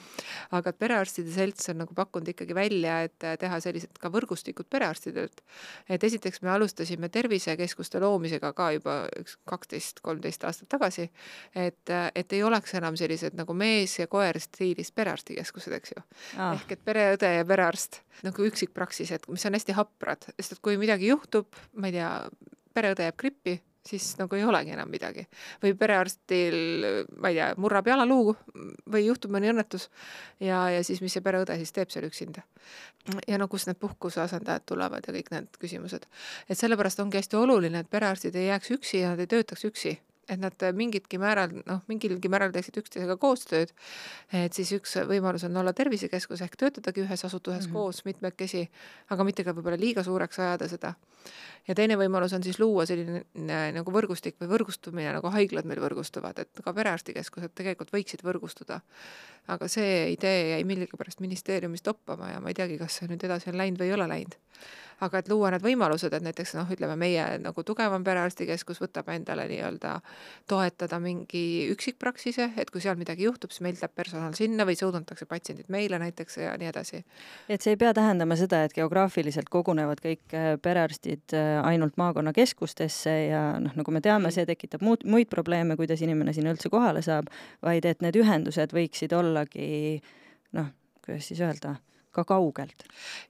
aga et perearstide selts on nagu pakkunud ikkagi välja, et teha sellised ka võrgustikud perearstidelt. et esiteks me alustasime tervisekeskuste loomisega ka juba üks kaksteist, kolmteist aastat tagasi, et, et ei oleks enam sellised nagu mees ja koer stiilis perearstikeskused, eks ju. Ah, ehk et pereõde ja perearst nagu üksikpraksised, mis on hästi haprad, sest et kui midagi juhtub, ma ei tea, pereõde jääb grippi, siis nagu ei olegi enam midagi. või perearstil, ma ei tea, murrab jalaluu või juhtub mõni õnnetus ja, ja siis mis see pereõde siis teeb seal üksinda. ja no kust need puhkuse asendajad tulevad ja kõik need küsimused. et sellepärast ongi hästi oluline, et perearstid ei jääks üksi ja nad ei töötaks üksi et nad mingitki määral, noh, mingilgi määral teeksid üksteisega koostööd. et siis üks võimalus on olla tervisekeskus ehk töötadagi ühes asutuses mm. -hmm. koos mitmekesi, aga mitte ka võib-olla liiga suureks ajada seda. Ja teine võimalus on siis luua selline äh, nagu võrgustik või võrgustumine, nagu haiglad meil võrgustuvad, et ka perearstikeskused tegelikult võiksid võrgustuda. aga see idee jäi millegipärast ministeeriumis toppama ja ma ei teagi, kas see nüüd edasi on läinud või ei ole läinud aga et luua need võimalused, et näiteks noh, ütleme meie nagu tugevam perearstikeskus võtab endale nii-öelda toetada mingi üksikpraksise, et kui seal midagi juhtub, siis meil läheb personal sinna või suunatakse patsiendid meile näiteks ja nii edasi. et see ei pea tähendama seda, et geograafiliselt kogunevad kõik äh, perearstid äh, ainult maakonnakeskustesse ja noh, nagu me teame, see tekitab muud, muid probleeme, kuidas inimene sinna üldse kohale saab, vaid et need ühendused võiksid ollagi noh, kuidas siis öelda, ka kaugelt.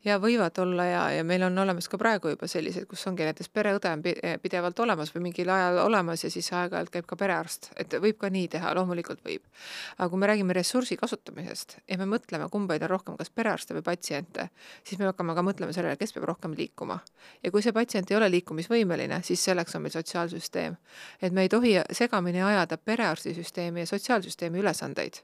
ja võivad olla ja, ja meil on olemas ka praegu juba sellised, kus ongi näiteks pereõde on pi- pidevalt olemas või mingil ajal olemas ja siis aeg-ajalt käib ka perearst, et võib ka nii teha, loomulikult võib. aga kui me räägime ressursi kasutamisest ja me mõtleme, kumbaid on rohkem, kas perearste või patsiente, siis me hakkame ka mõtlema sellele, kes peab rohkem liikuma. ja kui see patsient ei ole liikumisvõimeline, siis selleks on meil sotsiaalsüsteem. et me ei tohi segamini ajada perearstisüsteemi ja sotsiaalsüsteemi ülesandeid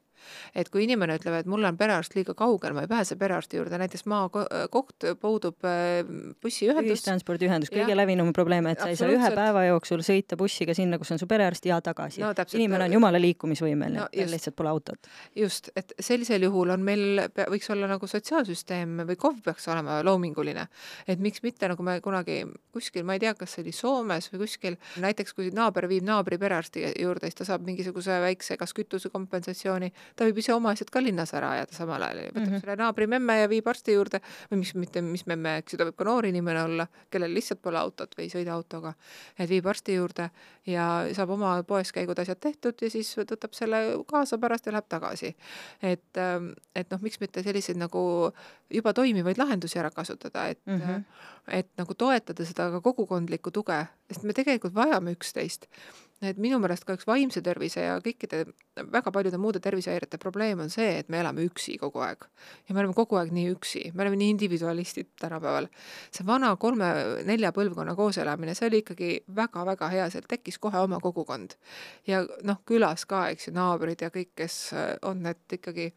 et kui inimene ütleb, et mul on perearst liiga kaugel, ma ei pääse perearsti juurde, näiteks maakoht puudub äh, bussiühendus, ühistranspordiühendus, kõige levinum probleem, et sa ei saa ühe päeva jooksul sõita bussiga sinna, kus on su perearst ja tagasi. No inimene on jumala liikumisvõimeline No tal lihtsalt pole autot. just, et sellisel juhul on meil, võiks olla nagu sotsiaalsüsteem või KOV peaks olema loominguline. et miks mitte, nagu me kunagi kuskil, ma ei tea, kas see oli Soomes või kuskil, näiteks kui naaber viib naabri perearsti juurde, siis ta saab mingisuguse väikse kas kütusekompensatsiooni, ta võib ise oma asjad ka linnas ära ajada samal ajal ja võtab mm. -hmm. selle naabri memme ja viib arsti juurde või miks mitte, mis memme, eks ju, ta võib ka noor inimene olla, kellel lihtsalt pole autot või ei sõida autoga, et viib arsti juurde ja saab oma poeskäigud, asjad tehtud ja siis võtab selle kaasa pärast ja läheb tagasi. et, ähm, et noh, miks mitte selliseid nagu juba toimivaid lahendusi ära kasutada, et mm. -hmm. et nagu toetada seda ka kogukondlikku tuge, sest me tegelikult vajame üksteist. Et minu meelest ka üks vaimse tervise ja kõikide väga paljude muude tervisehäirete probleem on see, et me elame üksi kogu aeg. ja me oleme kogu aeg nii üksi, me oleme nii individualistid tänapäeval. see vana kolme-nelja põlvkonna kooselamine, see oli ikkagi väga-väga hea, seal tekkis kohe oma kogukond. ja noh, külas ka, eks ju, naabrid ja kõik, kes äh, on, et ikkagi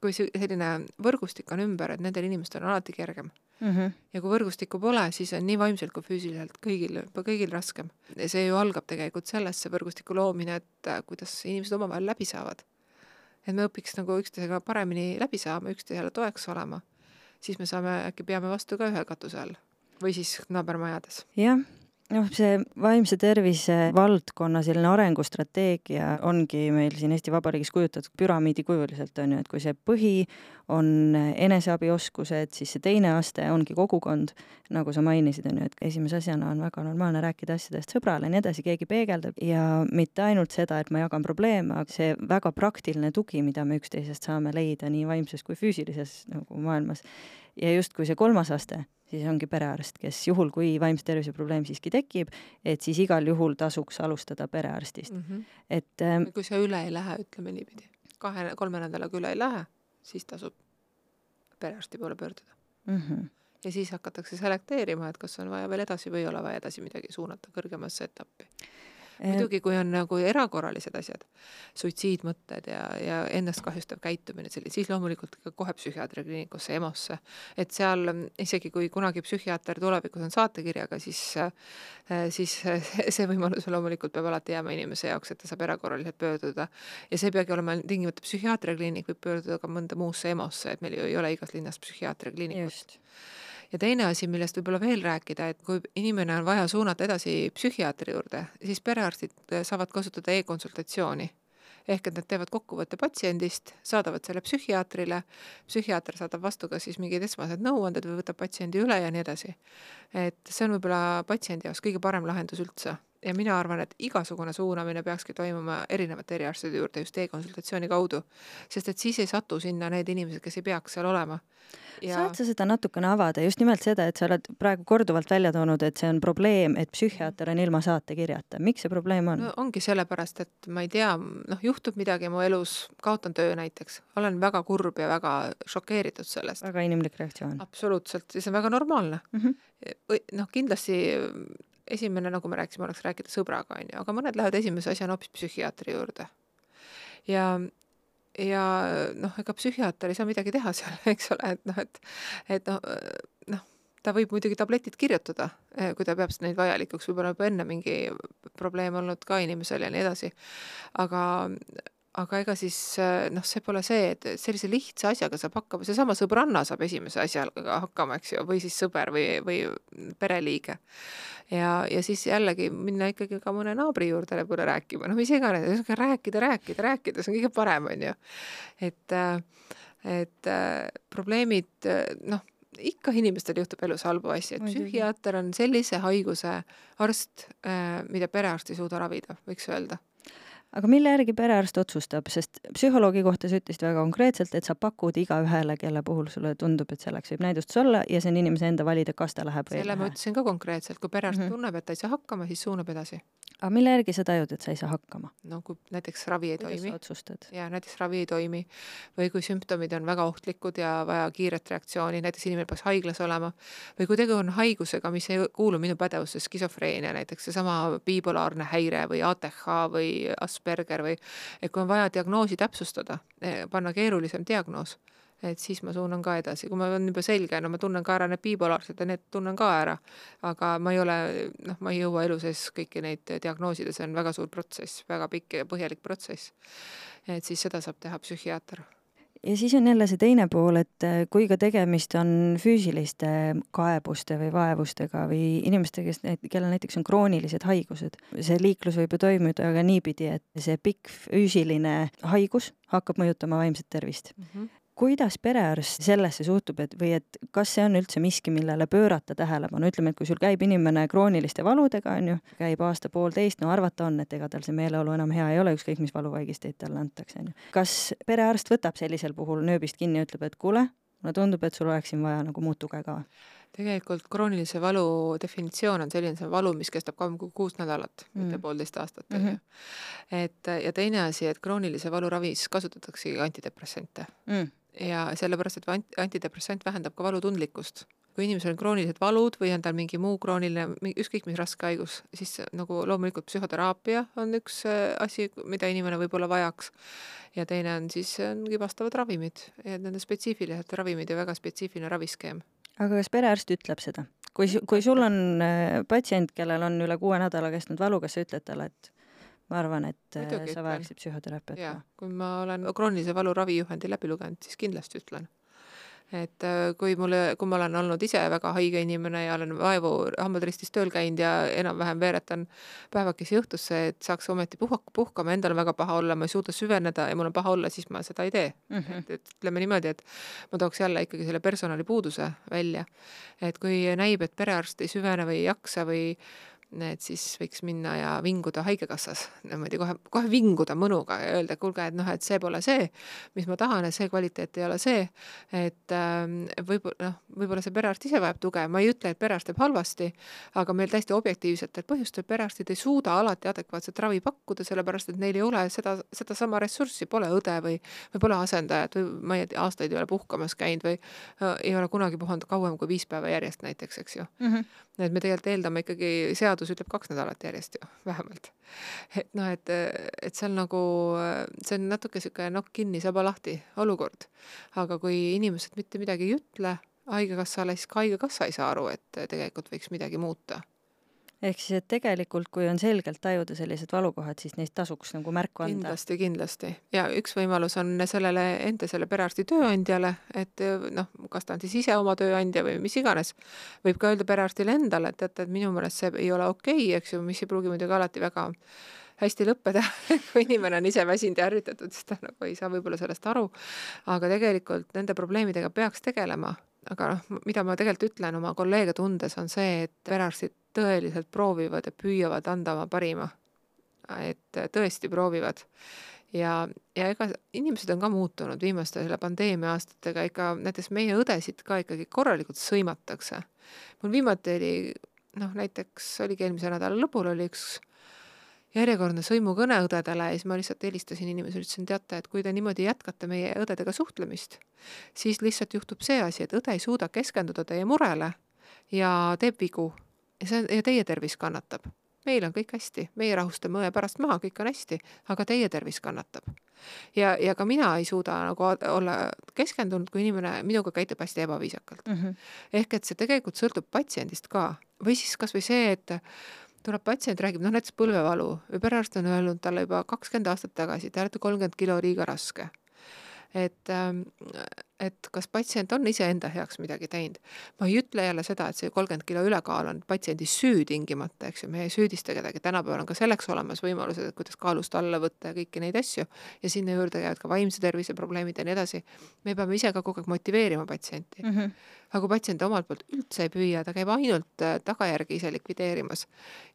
kui selline võrgustik on ümber, et nendel inimestel on alati kergem Mm -hmm. ja kui võrgustikku pole, siis on nii vaimselt kui füüsiliselt kõigil, kõigil raskem. see ju algab tegelikult sellest, see võrgustiku loomine, et äh, kuidas inimesed omavahel läbi saavad. et me õpiks nagu üksteisega paremini läbi saama, üksteisele toeks olema, siis me saame, äkki peame vastu ka ühe katuse all või siis naabermajades. jah, noh, see vaimse tervise valdkonna selline arengustrateegia ongi meil siin Eesti Vabariigis kujutatud püramiidikujuliselt, on ju, et kui see põhi on eneseabioskused, siis see teine aste ongi kogukond, nagu sa mainisid, on ju, et esimese asjana on väga normaalne rääkida asjadest sõbrale ja nii edasi, keegi peegeldab ja mitte ainult seda, et ma jagan probleeme, aga see väga praktiline tugi, mida me üksteisest saame leida nii vaimses kui füüsilises nagu maailmas. Ja justkui see kolmas aste, siis ongi perearst, kes juhul, kui vaimse tervise probleem siiski tekib, et siis igal juhul tasuks alustada perearstist. Mm -hmm. et ähm, kui see üle ei lähe, ütleme niipidi, kahe-kolme nädalaga üle ei lähe, siis tasub perearsti poole pöörduda. mm -hmm. ja siis hakatakse selekteerima, et kas on vaja veel edasi või ei ole vaja edasi midagi suunata kõrgemasse etappi muidugi, kui on nagu erakorralised asjad, suitsiidmõtted ja, ja ennast kahjustav käitumine, siis loomulikult kohe psühhiaatri kliinikusse, EMO-sse. et seal isegi, kui kunagi psühhiaater tulevikus on saatekirjaga, siis, siis see võimalus loomulikult peab alati jääma inimese jaoks, et ta saab erakorraliselt pöörduda. ja see ei peagi olema tingimata psühhiaatriakliinik, võib pöörduda ka mõnda muusse EMO-sse, et meil ju ei ole igas linnas psühhiaatriakliinikut ja teine asi, millest võib-olla veel rääkida, et kui inimene on vaja suunata edasi psühhiaatri juurde, siis perearstid saavad kasutada e-konsultatsiooni. Ehk et nad teevad kokkuvõtte patsiendist, saadavad selle psühhiaatrile, psühhiaater saadab vastu ka siis mingid esmased nõuanded või võtab patsiendi üle ja nii edasi. et see on võib-olla patsiendi jaoks kõige parem lahendus üldse ja mina arvan, et igasugune suunamine peakski toimuma erinevate eriarstide juurde just e-konsultatsiooni kaudu, sest et siis ei satu sinna need inimesed, kes ei peaks seal olema. Ja... saad sa seda natukene avada, just nimelt seda, et sa oled praegu korduvalt välja toonud, et see on probleem, et psühhiaater on ilma saatekirjata, miks see probleem on no,? ongi sellepärast, et ma ei tea, noh, juhtub midagi mu elus, kaotan töö näiteks, olen väga kurb ja väga šokeeritud sellest. väga inimlik reaktsioon. absoluutselt, ja see on väga normaalne mm. -hmm. noh, kindlasti esimene, nagu me rääkisime, oleks rääkida sõbraga, on ju, aga mõned lähevad esimese asjana hoopis psühhiaatri juurde. ja, ja noh, ega psühhiaater ei saa midagi teha seal, eks ole, et noh, et, et noh, noh, ta võib muidugi tabletid kirjutada, eh, kui ta peab neid vajalikuks, võib-olla juba enne mingi probleem olnud ka inimesel ja nii edasi. aga aga ega siis noh, see pole see, et sellise lihtsa asjaga saab hakkama, seesama sõbranna saab esimese asjaga hakkama, eks ju, või siis sõber või, või pereliige. Ja, ja siis jällegi minna ikkagi ka mõne naabri juurde võib-olla rääkima, no mis iganes, rääkida, rääkida, rääkida, see on kõige parem, on ju. et, et probleemid, noh, ikka inimestel juhtub elus halbu asju, et psühhiaater on sellise haiguse arst, mida perearst ei suuda ravida, võiks öelda aga mille järgi perearst otsustab, sest psühholoogi kohta sa ütlesid väga konkreetselt, et sa pakud igaühele, kelle puhul sulle tundub, et selleks võib näidustus olla ja see on inimese enda valida, kas ta läheb või ei lähe. selle ma ütlesin ka konkreetselt, kui perearst mm -hmm. tunneb, et ta ei saa hakkama, siis suunab edasi aga mille järgi sa tajud, et sa ei saa hakkama? no kui näiteks ravi ei Kuidas toimi. ja näiteks ravi ei toimi või kui sümptomid on väga ohtlikud ja vaja kiiret reaktsiooni, näiteks inimene peaks haiglas olema või kui tegu on haigusega, mis ei kuulu minu pädevusse, skisofreenia näiteks, seesama bipolaarne häire või ATH või Asperger või et kui on vaja diagnoosi täpsustada, eh, panna keerulisem diagnoos et siis ma suunan ka edasi, kui ma on juba selge, no ma tunnen ka ära need bipolaarsed ja need tunnen ka ära, aga ma ei ole, noh, ma ei jõua elu sees kõiki neid diagnoosida, see on väga suur protsess, väga pikk ja põhjalik protsess. et siis seda saab teha psühhiaater. Ja siis on jälle see teine pool, et äh, kui ka tegemist on füüsiliste kaebuste või vaevustega või inimestega, kes, kellel näiteks on kroonilised haigused, see liiklus võib ju toimuda ka niipidi, et see pikk füüsiline haigus hakkab mõjutama vaimset tervist. Mm. -hmm kuidas perearst sellesse suhtub, et või et kas see on üldse miski, millele pöörata tähelepanu, ütleme, et kui sul käib inimene krooniliste valudega, on ju, käib aasta-poolteist, no arvata on, et ega tal see meeleolu enam hea ei ole, ükskõik mis valuvaigisteid talle antakse, on ju. kas perearst võtab sellisel puhul nööbist kinni ja ütleb, et kuule, mulle tundub, et sul oleks siin vaja nagu muud tuge ka? tegelikult kroonilise valu definitsioon on selline, see on valu, mis kestab kolm kuni kuus nädalat mm., mitte poolteist aastat, on ju. Mhm. et ja teine asi, et kroonilise valu ravis kasutataksegi antidepressante mm ja sellepärast, et antidepressant vähendab ka valutundlikkust. kui inimesel on kroonilised valud või on tal mingi muu krooniline, ükskõik mis raske haigus, siis nagu loomulikult psühhoteraapia on üks äh, asi, mida inimene võib-olla vajaks. ja teine on siis ongi vastavad ravimid ja need on spetsiifilised ravimid ja väga spetsiifiline raviskeem. aga kas perearst ütleb seda? kui, kui sul on äh, patsient, kellel on üle kuue nädala kestnud valu, kas sa ütled talle, et ma arvan, et äh, Muidugi sa vajaksid psühhoteraapiat ka. kui ma olen kroonilise valu ravijuhendi läbi lugenud, siis kindlasti ütlen. et äh, kui mulle, kui ma olen olnud ise väga haige inimene ja olen vaevu hambad ristis tööl käinud ja enam-vähem veeretan päevakesi õhtusse, et saaks ometi puhak-, puhkama, endal on väga paha olla, ma ei suuda süveneda ja mul on paha olla, siis ma seda ei tee mm. -hmm. et, et ütleme niimoodi, et ma tooks jälle ikkagi selle personalipuuduse välja. et kui näib, et perearst ei süvene või ei jaksa või et siis võiks minna ja vinguda Haigekassas niimoodi kohe, kohe vinguda mõnuga ja öelda, et kuulge, et noh, et see pole see, mis ma tahan, et see kvaliteet ei ole see, et äh, võib-olla noh, võib-olla see perearst ise vajab tuge, ma ei ütle, et perearst teeb halvasti, aga meil täiesti objektiivsetel põhjustel perearstid ei suuda alati adekvaatset ravi pakkuda, sellepärast et neil ei ole seda, sedasama ressurssi, pole õde või, või pole asendajat või ma ei tea, aastaid ei ole puhkamas käinud või äh, ei ole kunagi puhanud kauem kui viis päeva järjest näiteks, eks ju. Mm. -hmm et me tegelikult eeldame ikkagi, seadus ütleb kaks nädalat järjest ju, vähemalt. et noh, et, et seal nagu, see on natuke niisugune nokk kinni, saba lahti olukord. aga kui inimesed mitte midagi ei ütle haigekassale, siis ka haigekassa ei saa aru, et tegelikult võiks midagi muuta ehk siis, et tegelikult, kui on selgelt tajuda sellised valukohad, siis neist tasuks nagu märku anda. kindlasti, kindlasti. ja üks võimalus on sellele enda, selle perearsti tööandjale, et noh, kas ta on siis ise oma tööandja või mis iganes, võib ka öelda perearstile endale, et teate, et minu meelest see ei ole okei okay,, eks ju, mis ei pruugi muidugi alati väga hästi lõppeda kui inimene on ise väsinud ja ärritatud, siis ta nagu ei saa võib-olla sellest aru. aga tegelikult nende probleemidega peaks tegelema aga noh, mida ma tegelikult ütlen oma kolleege tundes, on see, et perearstid tõeliselt proovivad ja püüavad anda oma parima. et tõesti proovivad. ja, ja ega inimesed on ka muutunud viimaste selle pandeemia aastatega, ikka näiteks meie õdesid ka ikkagi korralikult sõimatakse. mul viimati oli noh, näiteks oligi eelmise nädala lõpul oli üks järjekordne sõimukõne õdedele ja siis ma lihtsalt helistasin inimesele, ütlesin, teate, et kui te niimoodi jätkate meie õdedega suhtlemist, siis lihtsalt juhtub see asi, et õde ei suuda keskenduda teie murele ja teeb vigu ja see, ja teie tervis kannatab. meil on kõik hästi, meie rahustame õe pärast maha, kõik on hästi, aga teie tervis kannatab. ja, ja ka mina ei suuda nagu olla keskendunud, kui inimene minuga käitub hästi ebaviisakalt mm. -hmm. ehk et see tegelikult sõltub patsiendist ka või siis kasvõi see, et tuleb patsient, räägib, noh näiteks põlvevalu või perearst on öelnud talle juba kakskümmend aastat tagasi, te olete kolmkümmend kilo liiga raske. et ähm, et kas patsient on iseenda heaks midagi teinud. ma ei ütle jälle seda, et see kolmkümmend kilo ülekaal on patsiendi süü tingimata, eks ju, me ei süüdista kedagi, tänapäeval on ka selleks olemas võimalused, et kuidas kaalust alla võtta ja kõiki neid asju ja sinna juurde käivad ka vaimse tervise probleemid ja nii edasi. me peame ise ka kogu aeg motiveerima patsienti mm. -hmm. aga kui patsient omalt poolt üldse ei püüa, ta käib ainult äh, tagajärgi ise likvideerimas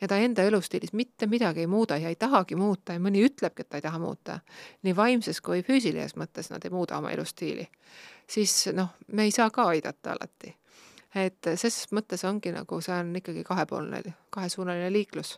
ja ta enda elustiilis mitte midagi ei muuda ja ei tahagi muuta ja mõni ütlebki, et ta ei taha muuta, nii vaimses kui füüsilises mõttes nad ei muuda oma elustiili siis noh, me ei saa ka aidata alati. et ses mõttes ongi nagu see on ikkagi kahepoolne, kahesuunaline liiklus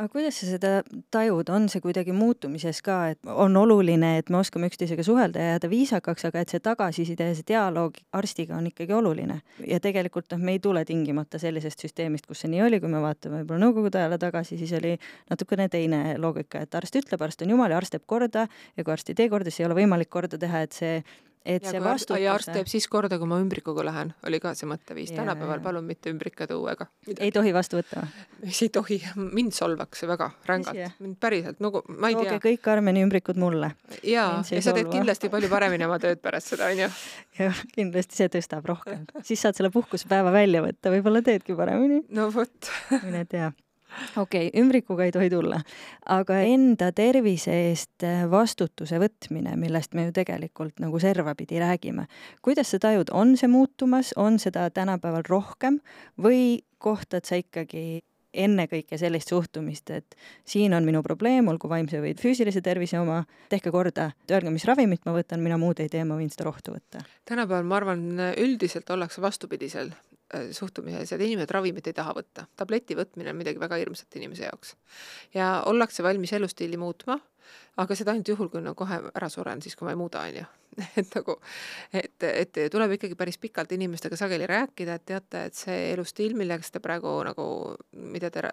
aga kuidas sa seda tajud, on see kuidagi muutumises ka, et on oluline, et me oskame üksteisega suhelda ja jääda viisakaks, aga et see tagasiside ja see dialoog arstiga on ikkagi oluline. ja tegelikult noh, me ei tule tingimata sellisest süsteemist, kus see nii oli, kui me vaatame võib-olla nõukogude ajale tagasi, siis oli natukene teine loogika, et arst ütleb, arst on jumal ja arst teeb korda ja kui arst ei tee korda, siis ei ole võimalik korda teha, et see et ja see vastutus. ja arst teeb siis korda, kui ma ümbrikuga lähen, oli ka see mõtteviis. tänapäeval palun mitte ümbrikatõuega. ei tohi vastu võtta ei tohi, mind solvaks see väga rängalt, mind päriselt, nagu ma ei Tooge tea. kõik Karmeni ümbrikud mulle. jaa, ja sa teed kindlasti palju paremini oma tööd pärast seda, onju. jah, kindlasti see tõstab rohkem. siis saad selle puhkusepäeva välja võtta, võib-olla teedki paremini. no vot mine tea okei okay,, ümbrikuga ei tohi tulla, aga enda tervise eest äh, vastutuse võtmine, millest me ju tegelikult nagu servapidi räägime, kuidas sa tajud, on see muutumas, on seda tänapäeval rohkem või kohtad sa ikkagi ennekõike sellist suhtumist, et siin on minu probleem, olgu vaimse või füüsilise tervise oma, tehke korda, öelge, mis ravimit ma võtan, mina muud ei tee, ma võin seda rohtu võtta. tänapäeval ma arvan, üldiselt ollakse vastupidisel suhtumises, et inimesed ravimit ei taha võtta. tableti võtmine on midagi väga hirmsat inimese jaoks. ja ollakse valmis elustiili muutma, aga seda ainult juhul, kui no kohe ära suren, siis kui ma ei muuda, on ju. et nagu, et, et tuleb ikkagi päris pikalt inimestega sageli rääkida, et teate, et see elustiil, millega te praegu nagu, mida te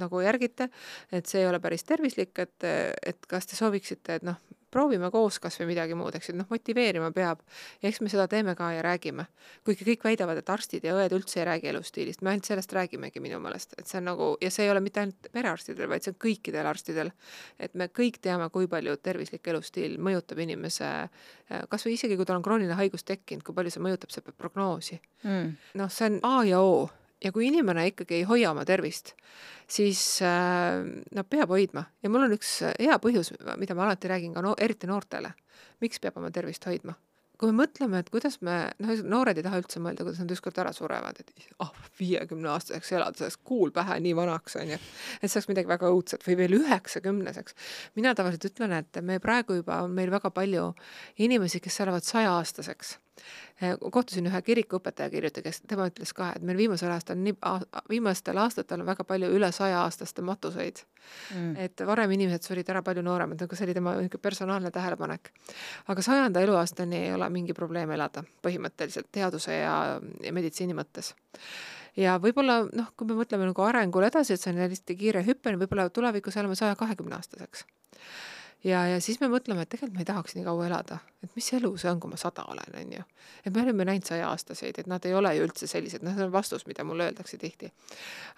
nagu järgite, et see ei ole päris tervislik, et, et kas te sooviksite, et noh, proovime koos kas või midagi muud, eks ju, noh, motiveerima peab. ja eks me seda teeme ka ja räägime. kuigi kõik väidavad, et arstid ja õed üldse ei räägi elustiilist, me ainult sellest räägimegi minu meelest, et see on nagu, ja see ei ole mitte ainult perearstidel, vaid see on kõikidel arstidel. et me kõik teame, kui palju tervislik elustiil mõjutab inimese, kas või isegi, kui tal on krooniline haigus tekkinud, kui palju see mõjutab seda prognoosi mm.. noh, see on A ja O ja kui inimene ikkagi ei hoia oma tervist, siis äh, no peab hoidma ja mul on üks hea põhjus, mida ma alati räägin ka no eriti noortele. miks peab oma tervist hoidma? kui me mõtleme, et kuidas me, noh, noored ei taha üldse mõelda, kuidas nad ükskord ära surevad, et ah oh,, viiekümne aastaseks elada, saaks kuul pähe nii vanaks, on ju. et see oleks midagi väga õudset või veel üheksakümneseks. mina tavaliselt ütlen, et me praegu juba on meil väga palju inimesi, kes elavad sajaaastaseks kohtusin ühe kirikuõpetaja kirjuti, kes, tema ütles ka, et meil viimasel aastal nii, viimastel aastatel on väga palju üle saja-aastaste matuseid. Mm.. et varem inimesed surid ära palju nooremad, aga see oli tema niisugune personaalne tähelepanek. aga sajanda eluaastani ei ole mingi probleem elada põhimõtteliselt teaduse ja, ja meditsiini mõttes. Ja võib-olla noh, kui me mõtleme nagu arengule edasi, et see on hästi kiire hüpe, võib-olla tulevikus elame saja kahekümne aastaseks ja, ja siis me mõtleme, et tegelikult ma ei tahaks nii kaua elada, et mis elu see on, kui ma sada olen, on ju. et me oleme näinud saja-aastaseid, et nad ei ole ju üldse sellised, noh, see on vastus, mida mulle öeldakse tihti.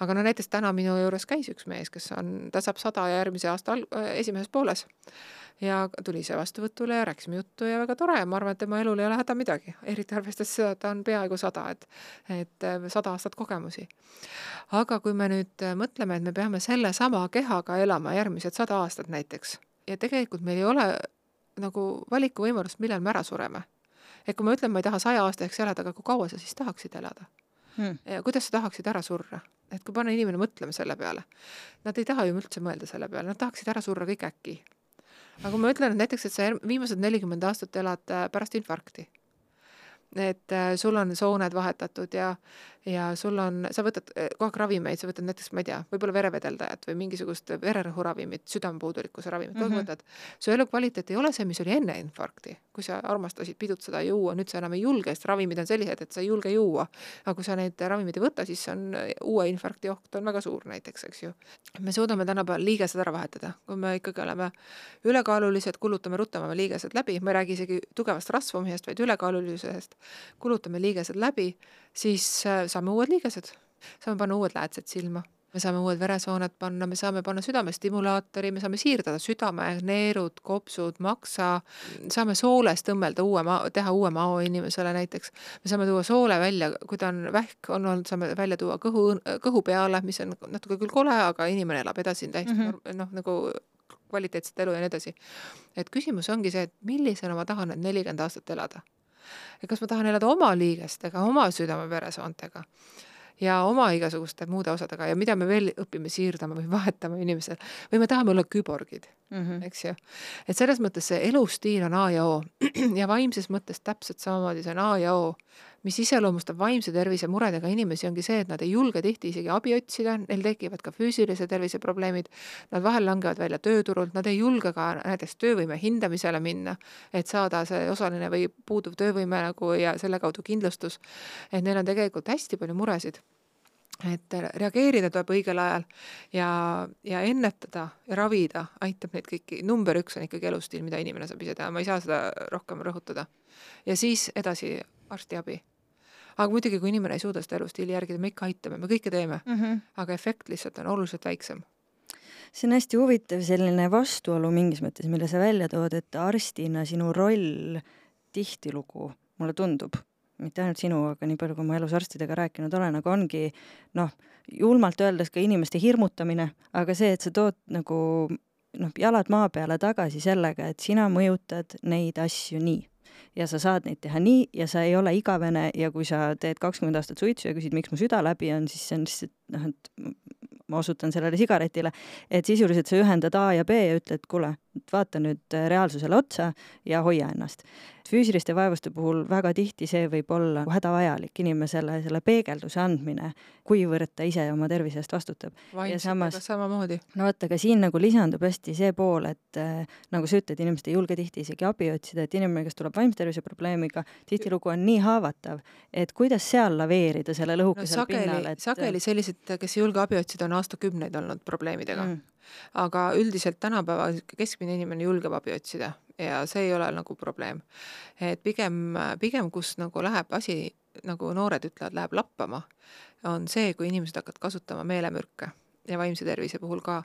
aga no näiteks täna minu juures käis üks mees, kes on, ta saab sada järgmise aasta al-, äh, esimeses pooles. ja tuli ise vastuvõtule ja rääkisime juttu ja väga tore ja ma arvan, et tema elul ei ole häda midagi, eriti arvestades seda, et ta on peaaegu sada, et, et äh, sada aastat kogemusi. aga kui me nüüd äh, mõtleme, et me peame sellesama kehaga elama järgmised sada aastat näiteks ja tegelikult meil ei ole nagu valikuvõimalust, millal me ära sureme. et kui ma ütlen, ma ei taha saja aastaseks elada, aga kui kaua sa siis tahaksid elada hmm.? ja kuidas sa tahaksid ära surra? et kui panna inimene mõtlema selle peale, nad ei taha ju üldse mõelda selle peale, nad tahaksid ära surra kõik äkki. aga kui ma ütlen, et näiteks, et sa viimased nelikümmend aastat elad äh, pärast infarkti et äh, sul on sooned vahetatud ja, ja sul on, sa võtad äh, kogu aeg ravimeid, sa võtad näiteks, ma ei tea, võib-olla verevedeldajat või mingisugust vererõhuravimit, südamepuudulikkuse ravimit mm -hmm. võtad. su elukvaliteet ei ole see, mis oli enne infarkti, kui sa armastasid pidutseda juua, nüüd sa enam ei julge, sest ravimid on sellised, et sa ei julge juua. aga kui sa neid ravimeid ei võta, siis on äh, uue infarkti oht on väga suur näiteks, eks ju. me suudame tänapäeval liigesed ära vahetada, kui me ikkagi oleme ülekaalulised, kulutame ruttama liigesed läbi, ma ei räägi isegi tugevast rasvumisest, vaid ülekaalulisusest kulutame liigesed läbi, siis äh, saame uued liigesed, saame panna uued läätsed silma me saame uued veresooned panna, me saame panna südamestimulaatori, me saame siirdada südame, neerud, kopsud, maksa, saame soolest õmmelda uue maa, teha uue mao inimesele näiteks. me saame tuua soole välja, kui ta on vähk on olnud, saame välja tuua kõhu, kõhu peale, mis on natuke küll kole, aga inimene elab edasi täiesti mm -hmm. noh, nagu kvaliteetset elu ja nii edasi. et küsimus ongi see, et millisena ma tahan need nelikümmend aastat elada et kas ma tahan elada oma liigestega, oma südame-veresoontega ja oma igasuguste muude osadega ja mida me veel õpime siirdama või vahetama inimesel või me tahame olla küborgid mm, -hmm. eks ju. et selles mõttes see elustiil on A ja O ja vaimses mõttes täpselt samamoodi, see on A ja O mis iseloomustab vaimse tervise muredega inimesi, ongi see, et nad ei julge tihti isegi abi otsida, neil tekivad ka füüsilise tervise probleemid, nad vahel langevad välja tööturult, nad ei julge ka näiteks töövõime hindamisele minna, et saada see osaline või puuduv töövõime nagu ja selle kaudu kindlustus. et neil on tegelikult hästi palju muresid et reageerida tuleb õigel ajal ja, ja ennetada ja ravida aitab neid kõiki, number üks on ikkagi elustiil, mida inimene saab ise teha, ma ei saa seda rohkem rõhutada. ja siis edasi arstiabi aga muidugi, kui inimene ei suuda seda elustiili järgida, me ikka aitame, me kõike teeme. Mm, -hmm. aga efekt lihtsalt on oluliselt väiksem. See on hästi huvitav selline vastuolu mingis mõttes, mille sa välja tood, et arstina sinu roll tihtilugu, mulle tundub, mitte ainult sinu, aga nii palju, kui ma elus arstidega rääkinud olen, aga ongi noh, julmalt öeldes ka inimeste hirmutamine, aga see, et sa tood nagu noh, jalad maa peale tagasi sellega, et sina mõjutad neid asju nii ja sa saad neid teha nii ja sa ei ole igavene ja kui sa teed kakskümmend aastat suitsu ja küsid, miks mu süda läbi on, siis see on lihtsalt noh, et ma osutan sellele sigaretile, et sisuliselt sa ühendad A ja B ja ütled, kuule, vaata nüüd reaalsusele otsa ja hoia ennast füüsiliste vaevuste puhul väga tihti see võib olla hädavajalik inimesele selle peegelduse andmine, kuivõrd ta ise oma tervise eest vastutab. vaimselt samamoodi. no vot, aga siin nagu lisandub hästi see pool, et äh, nagu sa ütled, inimesed ei julge tihti isegi abi otsida, et inimene, kes tuleb vaimse tervise probleemiga, tihtilugu on nii haavatav, et kuidas seal laveerida selle lõhukesel no, sageli, pinnal, et sageli sellised, kes ei julge abi otsida, on aastakümneid olnud probleemidega. Mm. Aga üldiselt tänapäeval keskmine inimene julgeb abi otsida ja see ei ole nagu probleem. et pigem, pigem kus nagu läheb asi, nagu noored ütlevad, läheb lappama, on see, kui inimesed hakkavad kasutama meelemürke ja vaimse tervise puhul ka,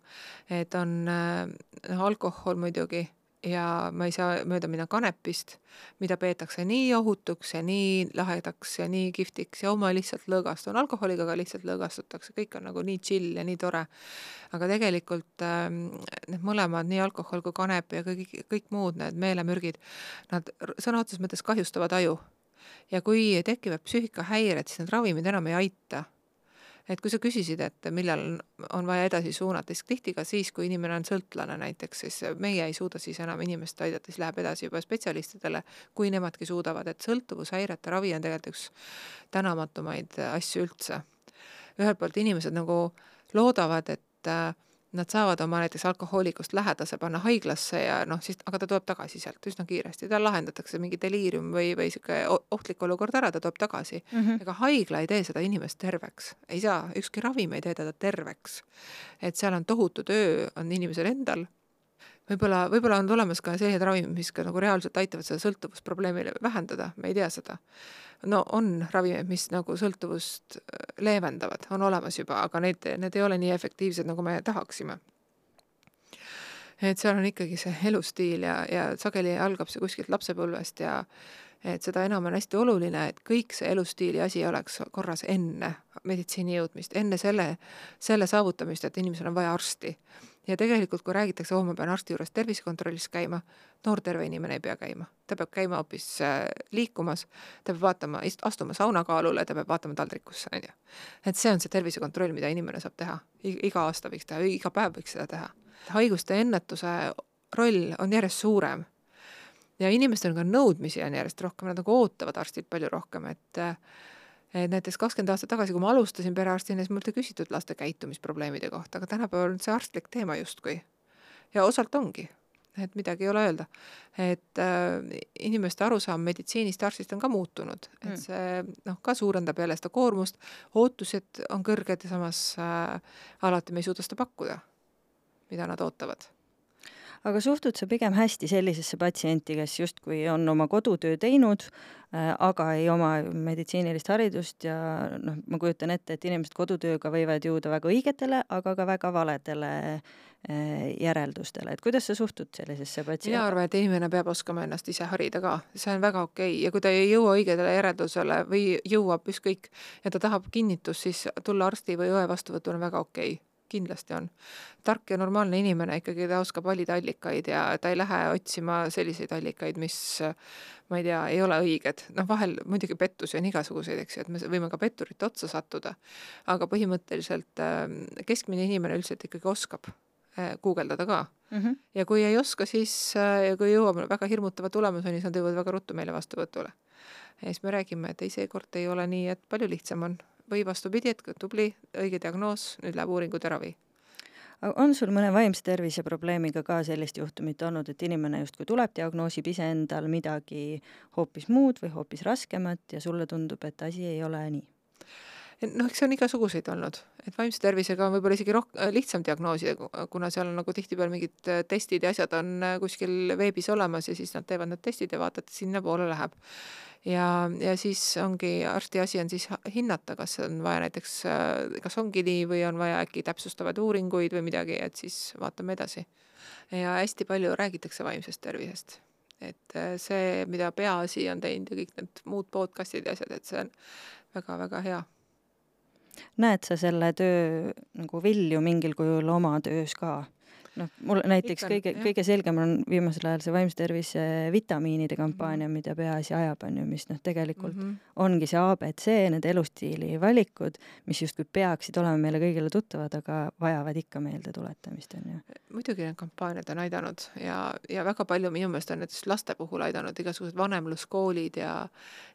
et on noh, alkohol muidugi ja ma ei saa mööda minna kanepist, mida peetakse nii ohutuks ja nii lahedaks ja nii kihvtiks ja oh, ma lihtsalt lõõgastun alkoholiga, aga lihtsalt lõõgastutakse, kõik on nagu nii chill ja nii tore. aga tegelikult äh, need mõlemad, nii alkohol kui kanep ja kõik, kõik muud need meelemürgid, nad sõna otseses mõttes kahjustavad aju. ja kui tekivad psüühikahäired, siis need ravimid enam ei aita et kui sa küsisid, et millal on vaja edasi suunata, siis tihti ka siis, kui inimene on sõltlane näiteks, siis meie ei suuda siis enam inimest aidata, siis läheb edasi juba spetsialistidele, kui nemadki suudavad, et sõltuvushäirete ravi on tegelikult üks tänamatumaid asju üldse. ühelt poolt inimesed nagu loodavad, et äh, nad saavad oma näiteks alkohoolikust lähedase panna haiglasse ja noh, siis, aga ta tuleb tagasi sealt üsna kiiresti, tal lahendatakse mingi deliirium või, või niisugune ohtlik olukord ära, ta tuleb tagasi mm. -hmm. ega haigla ei tee seda inimest terveks, ei saa, ükski ravim ei tee teda terveks. et seal on tohutu töö, on inimesel endal võib-olla, võib-olla on tulemas ka sellised ravimid, mis ka nagu reaalselt aitavad seda sõltuvusprobleemi vähendada, me ei tea seda. no on ravimeid, mis nagu sõltuvust äh, leevendavad, on olemas juba, aga need, need ei ole nii efektiivsed, nagu me tahaksime. et seal on ikkagi see elustiil ja, ja sageli algab see kuskilt lapsepõlvest ja et seda enam on hästi oluline, et kõik see elustiili asi oleks korras enne meditsiini jõudmist, enne selle, selle saavutamist, et inimesel on vaja arsti ja tegelikult, kui räägitakse, oo, ma pean arsti juures tervisekontrollis käima, noor terve inimene ei pea käima, ta peab käima hoopis äh, liikumas, ta peab vaatama, astuma saunakaalule, ta peab vaatama taldrikusse, on ju. et see on see tervisekontroll, mida inimene saab teha, iga aasta võiks teha, iga päev võiks seda teha. haiguste ennetuse roll on järjest suurem ja inimestel on ka nõudmisi on järjest rohkem, nad nagu ootavad arstilt palju rohkem, et äh, et näiteks kakskümmend aastat tagasi, kui ma alustasin perearstina, siis mult ei küsitud laste käitumisprobleemide kohta, aga tänapäeval on see arstlik teema justkui. ja osalt ongi, et midagi ei ole öelda. et äh, inimeste arusaam meditsiinist arstist on ka muutunud, et mm. see noh, ka suurendab jälle seda koormust, ootused on kõrged ja samas äh, alati me ei suuda seda pakkuda, mida nad ootavad aga suhtud sa pigem hästi sellisesse patsienti, kes justkui on oma kodutöö teinud, äh, aga ei oma meditsiinilist haridust ja noh, ma kujutan ette, et inimesed kodutööga võivad jõuda väga õigetele, aga ka väga valedele äh, järeldustele, et kuidas sa suhtud sellisesse patsienti? mina arvan, et inimene peab oskama ennast ise harida ka, see on väga okei okay. ja kui ta ei jõua õigele järeldusele või jõuab ükskõik ja ta tahab kinnitust, siis tulla arsti või õe vastuvõtule on väga okei okay kindlasti on. tark ja normaalne inimene ikkagi, ta oskab valida allikaid ja ta ei lähe otsima selliseid allikaid, mis ma ei tea, ei ole õiged. noh, vahel muidugi pettusi on igasuguseid, eks ju, et me võime ka petturite otsa sattuda. aga põhimõtteliselt ähm, keskmine inimene üldiselt ikkagi oskab äh, guugeldada ka mm. -hmm. ja kui ei oska, siis äh, kui jõuab väga hirmutava tulemuseni, siis nad jõuavad väga ruttu meile vastuvõtule. ja siis me räägime, et ei, seekord ei ole nii, et palju lihtsam on või vastupidi, et tubli, õige diagnoos, nüüd läheb uuringud ja ravi on sul mõne vaimse tervise probleemiga ka sellist juhtumit olnud, et inimene justkui tuleb, diagnoosib iseendal midagi hoopis muud või hoopis raskemat ja sulle tundub, et asi ei ole nii? noh, eks see on igasuguseid olnud, et vaimse tervisega on võib-olla isegi roh-, lihtsam diagnoosida, kuna seal on nagu tihtipeale mingid testid ja asjad on kuskil veebis olemas ja siis nad teevad need testid ja vaatad, sinnapoole läheb ja, ja siis ongi arsti asi on siis hinnata, kas on vaja näiteks, kas ongi nii või on vaja äkki täpsustavaid uuringuid või midagi, et siis vaatame edasi. ja hästi palju räägitakse vaimsest tervisest. et äh, see, mida Peaasi on teinud ja kõik need muud podcast'id ja asjad, et see on väga-väga hea näed sa selle töö nagu vilju mingil kujul oma töös ka? Noh, mul näiteks Ikka, kõige, kõige selgem on viimasel ajal see vaimse tervise vitamiinide kampaania, mida Peaasi ajab, on ju, mis noh, tegelikult mm -hmm. ongi see abc, need elustiili valikud, mis justkui peaksid olema meile kõigile tuttavad, aga vajavad ikka meeldetuletamist, on ju. muidugi need kampaaniad on aidanud ja, ja väga palju minu meelest on näiteks laste puhul aidanud igasugused vanemluskoolid ja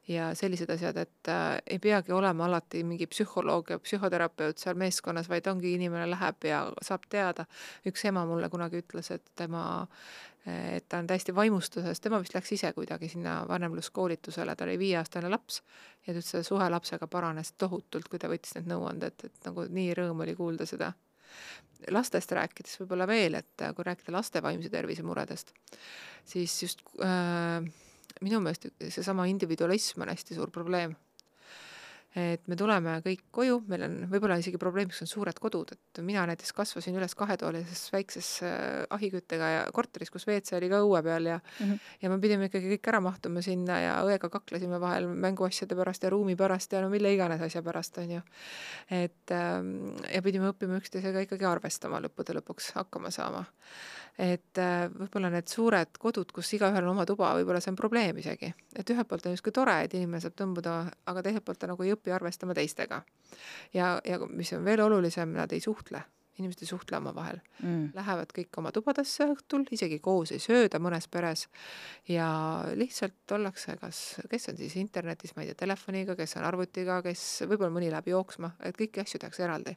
ja sellised asjad, et äh, ei peagi olema alati mingi psühholoog ja psühhoterapeut seal meeskonnas, vaid ongi inimene läheb ja saab teada. üks ema mulle kunagi ütles, et tema, et ta on täiesti vaimustuses, tema vist läks ise kuidagi sinna vanemluskoolitusele, ta oli viieaastane laps ja ta ütles, et suhe lapsega paranes tohutult, kui ta võttis need nõuanded, et nagu nii rõõm oli kuulda seda. lastest rääkides võib-olla veel, et kui rääkida laste vaimse tervise muredest, siis just äh, minu meelest seesama individualism on hästi suur probleem et me tuleme kõik koju, meil on võib-olla isegi probleemiks on suured kodud, et mina näiteks kasvasin üles kahetoalises väikses äh, ahiküttega ja korteris, kus WC oli ka õue peal ja mm -hmm. ja me pidime ikkagi kõik ära mahtuma sinna ja õega kaklesime vahel mänguasjade pärast ja ruumi pärast ja no mille iganes asja pärast, on ju. et ähm, ja pidime õppima üksteisega ikkagi arvestama lõppude lõpuks, hakkama saama et äh, võib-olla need suured kodud, kus igaühel on oma tuba, võib-olla see on probleem isegi. et ühelt poolt on justkui tore, et inimene saab tõmbuda, aga teiselt poolt ta nagu ei õpi arvestama teistega. ja, ja mis on veel olulisem, nad ei suhtle inimesed ei suhtle omavahel mm.. Lähevad kõik oma tubadesse õhtul, isegi koos ei sööda mõnes peres ja lihtsalt ollakse kas, kes on siis internetis, ma ei tea, telefoniga, kes on arvutiga, kes võib-olla mõni läheb jooksma, et kõiki asju tehakse eraldi.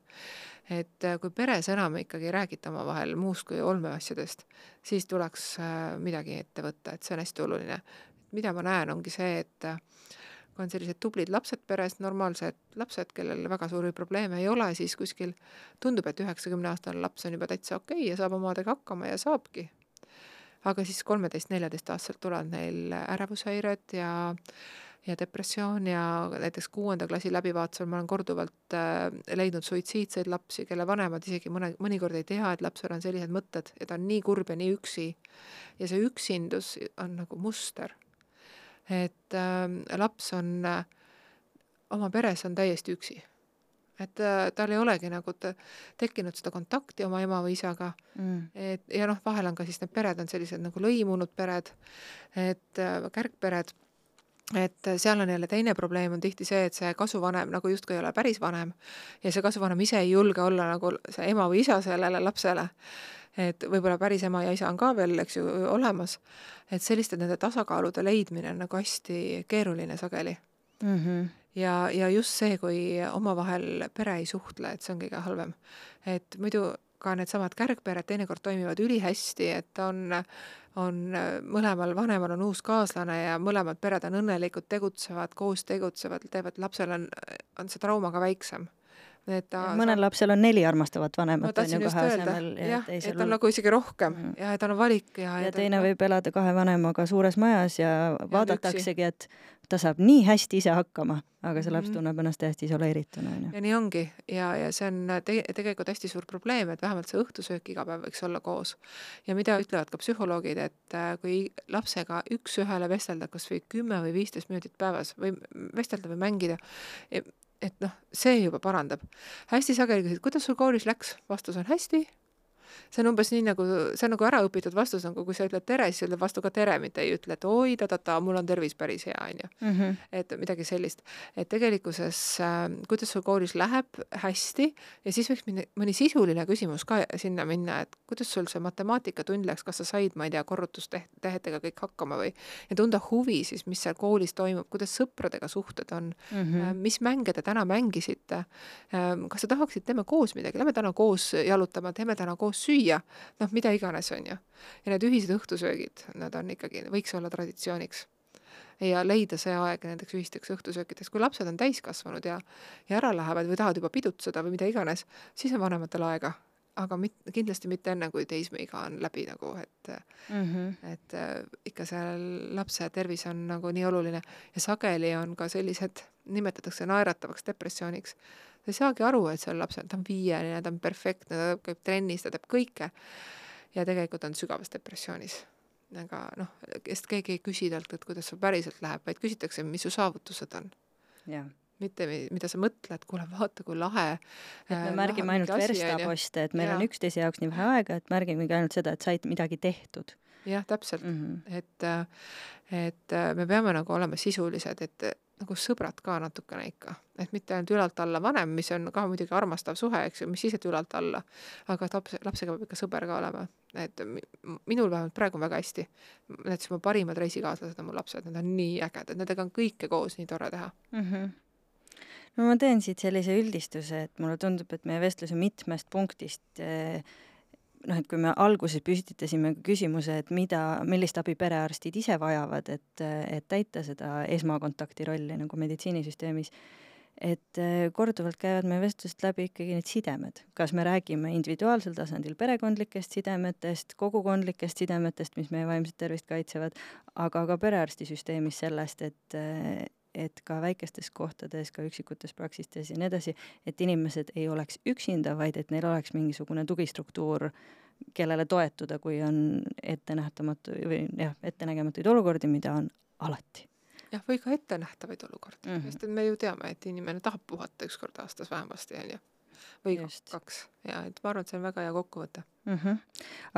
et äh, kui peres enam ikkagi ei räägita omavahel muust kui olmeasjadest, siis tuleks äh, midagi ette võtta, et see on hästi oluline. mida ma näen, ongi see, et äh, kui on sellised tublid lapsed peres, normaalsed lapsed, kellel väga suuri probleeme ei ole, siis kuskil tundub, et üheksakümne aastane laps on juba täitsa okei okay ja saab omadega hakkama ja saabki. aga siis kolmeteist-neljateistaastaselt tulevad neil ärevushäired ja ja depressioon ja näiteks kuuenda klassi läbivaatusel ma olen korduvalt äh, leidnud suitsiidseid lapsi, kelle vanemad isegi mõne, mõnikord ei tea, et lapsel on sellised mõtted ja ta on nii kurb ja nii üksi. ja see üksindus on nagu muster et äh, laps on äh, oma peres on täiesti üksi. et äh, tal ei olegi nagu tekkinud seda kontakti oma ema või isaga. Mm.. et ja noh, vahel on ka siis need pered on sellised nagu lõimunud pered, et äh, kärgpered. Et seal on jälle teine probleem on tihti see, et see kasuvanem nagu justkui ei ole päris vanem ja see kasuvanem ise ei julge olla nagu see ema või isa sellele lapsele et võib-olla päris ema ja isa on ka veel, eks ju, olemas, et selliste nende tasakaalude leidmine on nagu hästi keeruline sageli mm. -hmm. ja, ja just see, kui omavahel pere ei suhtle, et see on kõige halvem. et muidu ka needsamad kärgpered teinekord toimivad ülihästi, et on, on mõlemal vanemal on uus kaaslane ja mõlemad pered on õnnelikud, tegutsevad, koos tegutsevad, teevad, lapsel on, on see trauma ka väiksem et ta mõnel saab... lapsel on neli armastavat vanemat on ju kahe asemel ja jah, teisel et on nagu isegi rohkem mm ja et on valik ja ja, ja teine on... võib elada kahe vanemaga suures majas ja, ja vaadataksegi, et ta saab nii hästi ise hakkama, aga see laps mhm. tunneb ennast täiesti isoleerituna, on ju. ja nii ongi ja, ja see on te tegelikult hästi suur probleem, et vähemalt see õhtusöök iga päev võiks olla koos. ja mida ütlevad ka psühholoogid, et äh, kui lapsega üks-ühele vestelda kas või kümme või viisteist minutit päevas või vestelda või mängida, et noh, see juba parandab. hästi sageli küsid, kuidas sul koolis läks, vastus on hästi see on umbes nii nagu, see on nagu äraõpitud vastus, nagu kui sa ütled tere, siis ütled vastu ka tere, mitte ei ütle, et oi ta-ta-ta, mul on tervis päris hea, on ju. Mhm. et midagi sellist. et tegelikkuses äh, kuidas sul koolis läheb, hästi, ja siis võiks minna, mõni sisuline küsimus ka sinna minna, et kuidas sul see matemaatikatund läks, kas sa said, ma ei tea, korrutustehetega kõik hakkama või, ja tunda huvi siis, mis seal koolis toimub, kuidas sõpradega suhted on mm, -hmm. mis mänge te täna mängisite, ähm, kas sa tahaksid, teeme koos midagi, lähme täna koos jalutama, teeme täna koos süüa, noh, mida iganes, on ju. ja need ühised õhtusöögid, nad on ikkagi, võiks olla traditsiooniks. ja leida see aeg nendeks ühisteks õhtusöökideks, kui lapsed on täiskasvanud ja, ja ära lähevad või tahavad juba pidutseda või mida iganes, siis on vanematel aega aga mit-, kindlasti mitte enne, kui teismeiga on läbi nagu, et mm, -hmm. et äh, ikka seal lapse tervis on nagu nii oluline ja sageli on ka sellised, nimetatakse naeratavaks depressiooniks, ta ei saagi aru, et on lapsel, ta on viieline, ta on perfektne, ta käib trennis, ta teeb kõike. ja tegelikult on sügavas depressioonis. aga noh, sest keegi ei küsi talt, et kuidas sul päriselt läheb, vaid küsitakse, mis su saavutused on. mitte mida sa mõtled, kuule, vaata kui lahe. et me äh, märgime ainult verstaposte, et meil ja. on üksteise jaoks nii vähe aega, et märgimegi ainult seda, et said midagi tehtud jah, täpselt mm, -hmm. et, äh, et äh, me peame nagu olema sisulised, et nagu sõbrad ka natukene ikka, et mitte ainult ülalt alla vanem, mis on ka muidugi armastav suhe, eks ju, mis siis, et ülalt alla, aga laps, lapsega peab ikka sõber ka olema, et minul vähemalt praegu on väga hästi. näiteks mu parimad reisikaaslased on mu lapsed, nad on nii ägedad, nendega on kõike koos nii tore teha mm. -hmm no ma teen siit sellise üldistuse, et mulle tundub, et meie vestluse mitmest punktist eh, noh, et kui me alguses püstitasime küsimuse, et mida, millist abi perearstid ise vajavad, et, et täita seda esmakontakti rolli nagu meditsiinisüsteemis, et eh, korduvalt käivad meie vestlusest läbi ikkagi need sidemed, kas me räägime individuaalsel tasandil perekondlikest sidemetest, kogukondlikest sidemetest, mis meie vaimset tervist kaitsevad, aga ka perearstisüsteemis sellest, et et ka väikestes kohtades, ka üksikutes praksistes ja nii edasi, et inimesed ei oleks üksinda, vaid et neil oleks mingisugune tugistruktuur, kellele toetuda, kui on ettenähtamatu või jah, ettenägematuid olukordi, mida on alati jah, või ka ettenähtavaid olukordi mm, -hmm. sest et me ju teame, et inimene tahab puhata üks kord aastas vähemasti, on ju. või Just. kaks ja et ma arvan, et see on väga hea kokkuvõte mm. -hmm.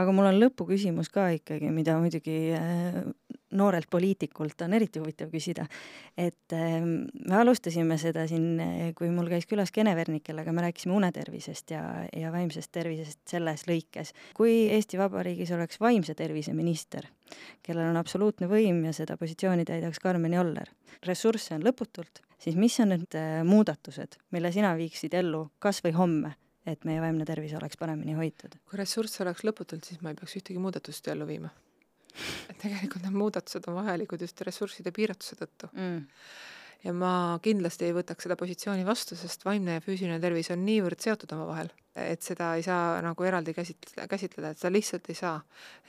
aga mul on lõpuküsimus ka ikkagi, mida muidugi äh, noorelt poliitikult on eriti huvitav küsida. et äh, me alustasime seda siin, kui mul käis külas Kene Vernik, kellega me rääkisime unetervisest ja, ja vaimsest tervisest selles lõikes. kui Eesti Vabariigis oleks vaimse tervise minister, kellel on absoluutne võim ja seda positsiooni täidaks Karmen Joller, ressursse on lõputult, siis mis on need äh, muudatused, mille sina viiksid ellu kas või homme et meie vaimne tervis oleks paremini hoitud. kui ressursse oleks lõputult, siis ma ei peaks ühtegi muudatust ellu viima. Tegelikult need muudatused on vajalikud just ressursside piiratuse tõttu mm. ja ma kindlasti ei võtaks seda positsiooni vastu, sest vaimne ja füüsiline tervis on niivõrd seotud omavahel, et seda ei saa nagu eraldi käsitleda, käsitleda, et seda lihtsalt ei saa.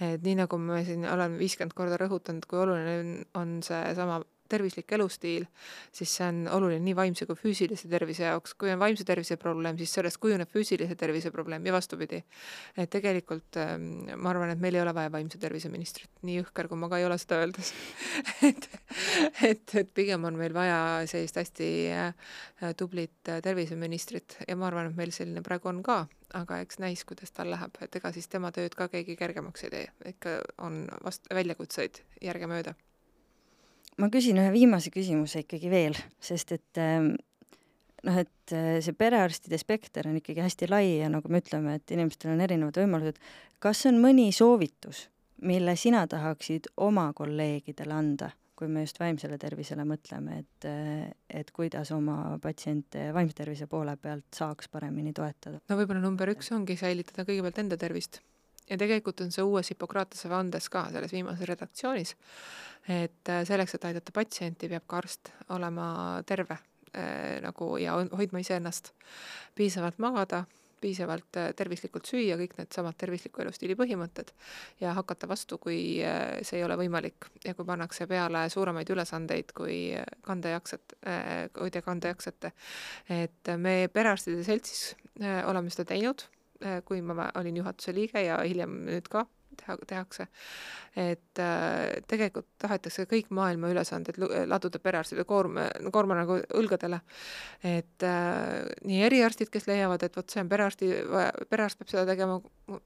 et nii, nagu ma siin olen viiskümmend korda rõhutanud, kui oluline on, on seesama tervislik elustiil, siis see on oluline nii vaimse kui füüsilise tervise jaoks. kui on vaimse tervise probleem, siis sellest kujuneb füüsilise tervise probleem ja vastupidi. et tegelikult ähm, ma arvan, et meil ei ole vaja vaimse tervise ministrit, nii jõhker kui ma ka ei ole seda öeldes. Et, et, et pigem on meil vaja sellist hästi äh, tublit äh, terviseministrit ja ma arvan, et meil selline praegu on ka, aga eks näis, kuidas tal läheb, et ega siis tema tööd ka keegi kergemaks ei tee, ikka on vast-, väljakutseid järgemööda ma küsin ühe viimase küsimuse ikkagi veel, sest et ähm, noh, et äh, see perearstide spekter on ikkagi hästi lai ja nagu me ütleme, et inimestel on erinevad võimalused. kas on mõni soovitus, mille sina tahaksid oma kolleegidele anda, kui me just vaimsele tervisele mõtleme, et, äh, et kuidas oma patsiente vaimse tervise poole pealt saaks paremini toetada? no võib-olla number üks ongi säilitada kõigepealt enda tervist ja tegelikult on see uues Hippokratese vandes ka selles viimases redaktsioonis, et äh, selleks, et aidata patsienti, peab ka arst olema terve äh, nagu ja hoidma iseennast, piisavalt magada, piisavalt äh, tervislikult süüa, kõik needsamad tervisliku elustiili põhimõtted ja hakata vastu, kui äh, see ei ole võimalik ja kui pannakse peale suuremaid ülesandeid, kui kanda jaksate, kui te kanda jaksate. et me perearstide seltsis oleme seda teinud kui ma olin juhatuse liige ja hiljem nüüd ka teha, tehakse. et äh, tegelikult tahetakse kõik maailma ülesanded laduda perearstide koorma, koorma nagu õlgadele. et äh, nii eriarstid, kes leiavad, et vot see on perearsti, perearst peab seda tegema,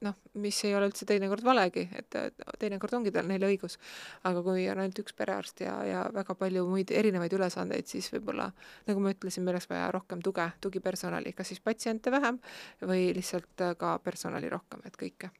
noh, mis ei ole üldse teinekord valegi, et teinekord ongi tal neil õigus. aga kui on ainult üks perearst ja, ja väga palju muid erinevaid ülesandeid, siis võib-olla nagu ma ütlesin, meil oleks vaja rohkem tuge, tugipersonali, kas siis patsiente vähem või lihtsalt ka personali rohkem, et kõike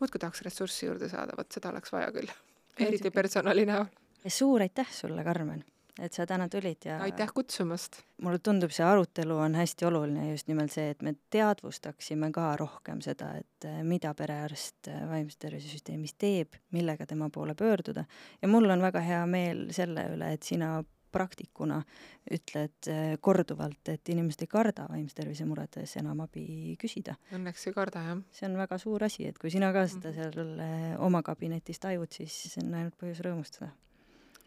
muudkui tahaks ressurssi juurde saada, vot seda oleks vaja küll, eriti personali näol. suur aitäh sulle, Karmen, et sa täna tulid ja aitäh kutsumast! mulle tundub, see arutelu on hästi oluline, just nimelt see, et me teadvustaksime ka rohkem seda, et eh, mida perearst eh, vaimse tervise süsteemis teeb, millega tema poole pöörduda ja mul on väga hea meel selle üle, et sina praktikuna ütled äh, korduvalt, et inimesed ei karda vaimse tervise muredes enam abi küsida. Õnneks ei karda, jah. see on väga suur asi, et kui sina ka seda mhm. seal äh, oma kabinetis tajud, siis see on ainult põhjus rõõmustada.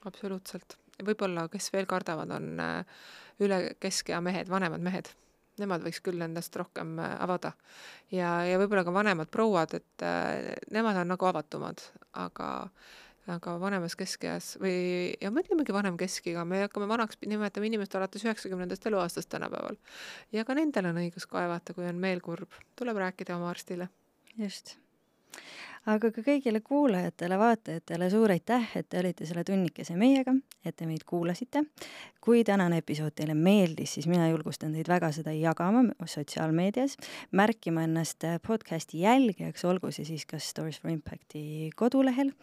absoluutselt. võib-olla, kes veel kardavad, on äh, üle keskea mehed, vanemad mehed nemad võiks küll endast rohkem avada. ja, ja võib-olla ka vanemad prouad, et äh, nemad on nagu avatumad, aga aga vanemas keskeas või, ja mõtlemegi vanem keskiga, me hakkame vanaks nimetama inimest alates üheksakümnendast eluaastast tänapäeval. ja ka nendel on õigus kaevata, kui on meel kurb, tuleb rääkida oma arstile. just aga ka kõigile kuulajatele-vaatajatele suur aitäh, et te olite selle tunnikese meiega, et te meid kuulasite. kui tänane episood teile meeldis, siis mina julgustan teid väga seda jagama sotsiaalmeedias, märkima ennast podcasti jälgijaks, olgu see siis kas Stories for Impacti kodulehel,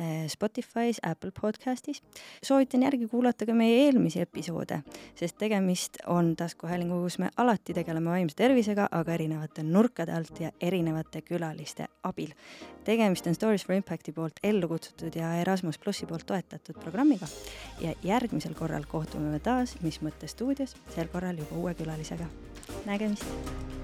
eh, Spotify's, Apple podcastis. soovitan järgi kuulata ka meie eelmisi episoode, sest tegemist on taskuhäälinguga, kus me alati tegeleme vaimse tervisega, aga erinevate nurkade alt ja erinevate külaliste abil tegemist on Stories for Impacti poolt ellu kutsutud ja Erasmus plussi poolt toetatud programmiga ja järgmisel korral kohtume me taas Mis mõtte stuudios, sel korral juba uue külalisega. nägemist!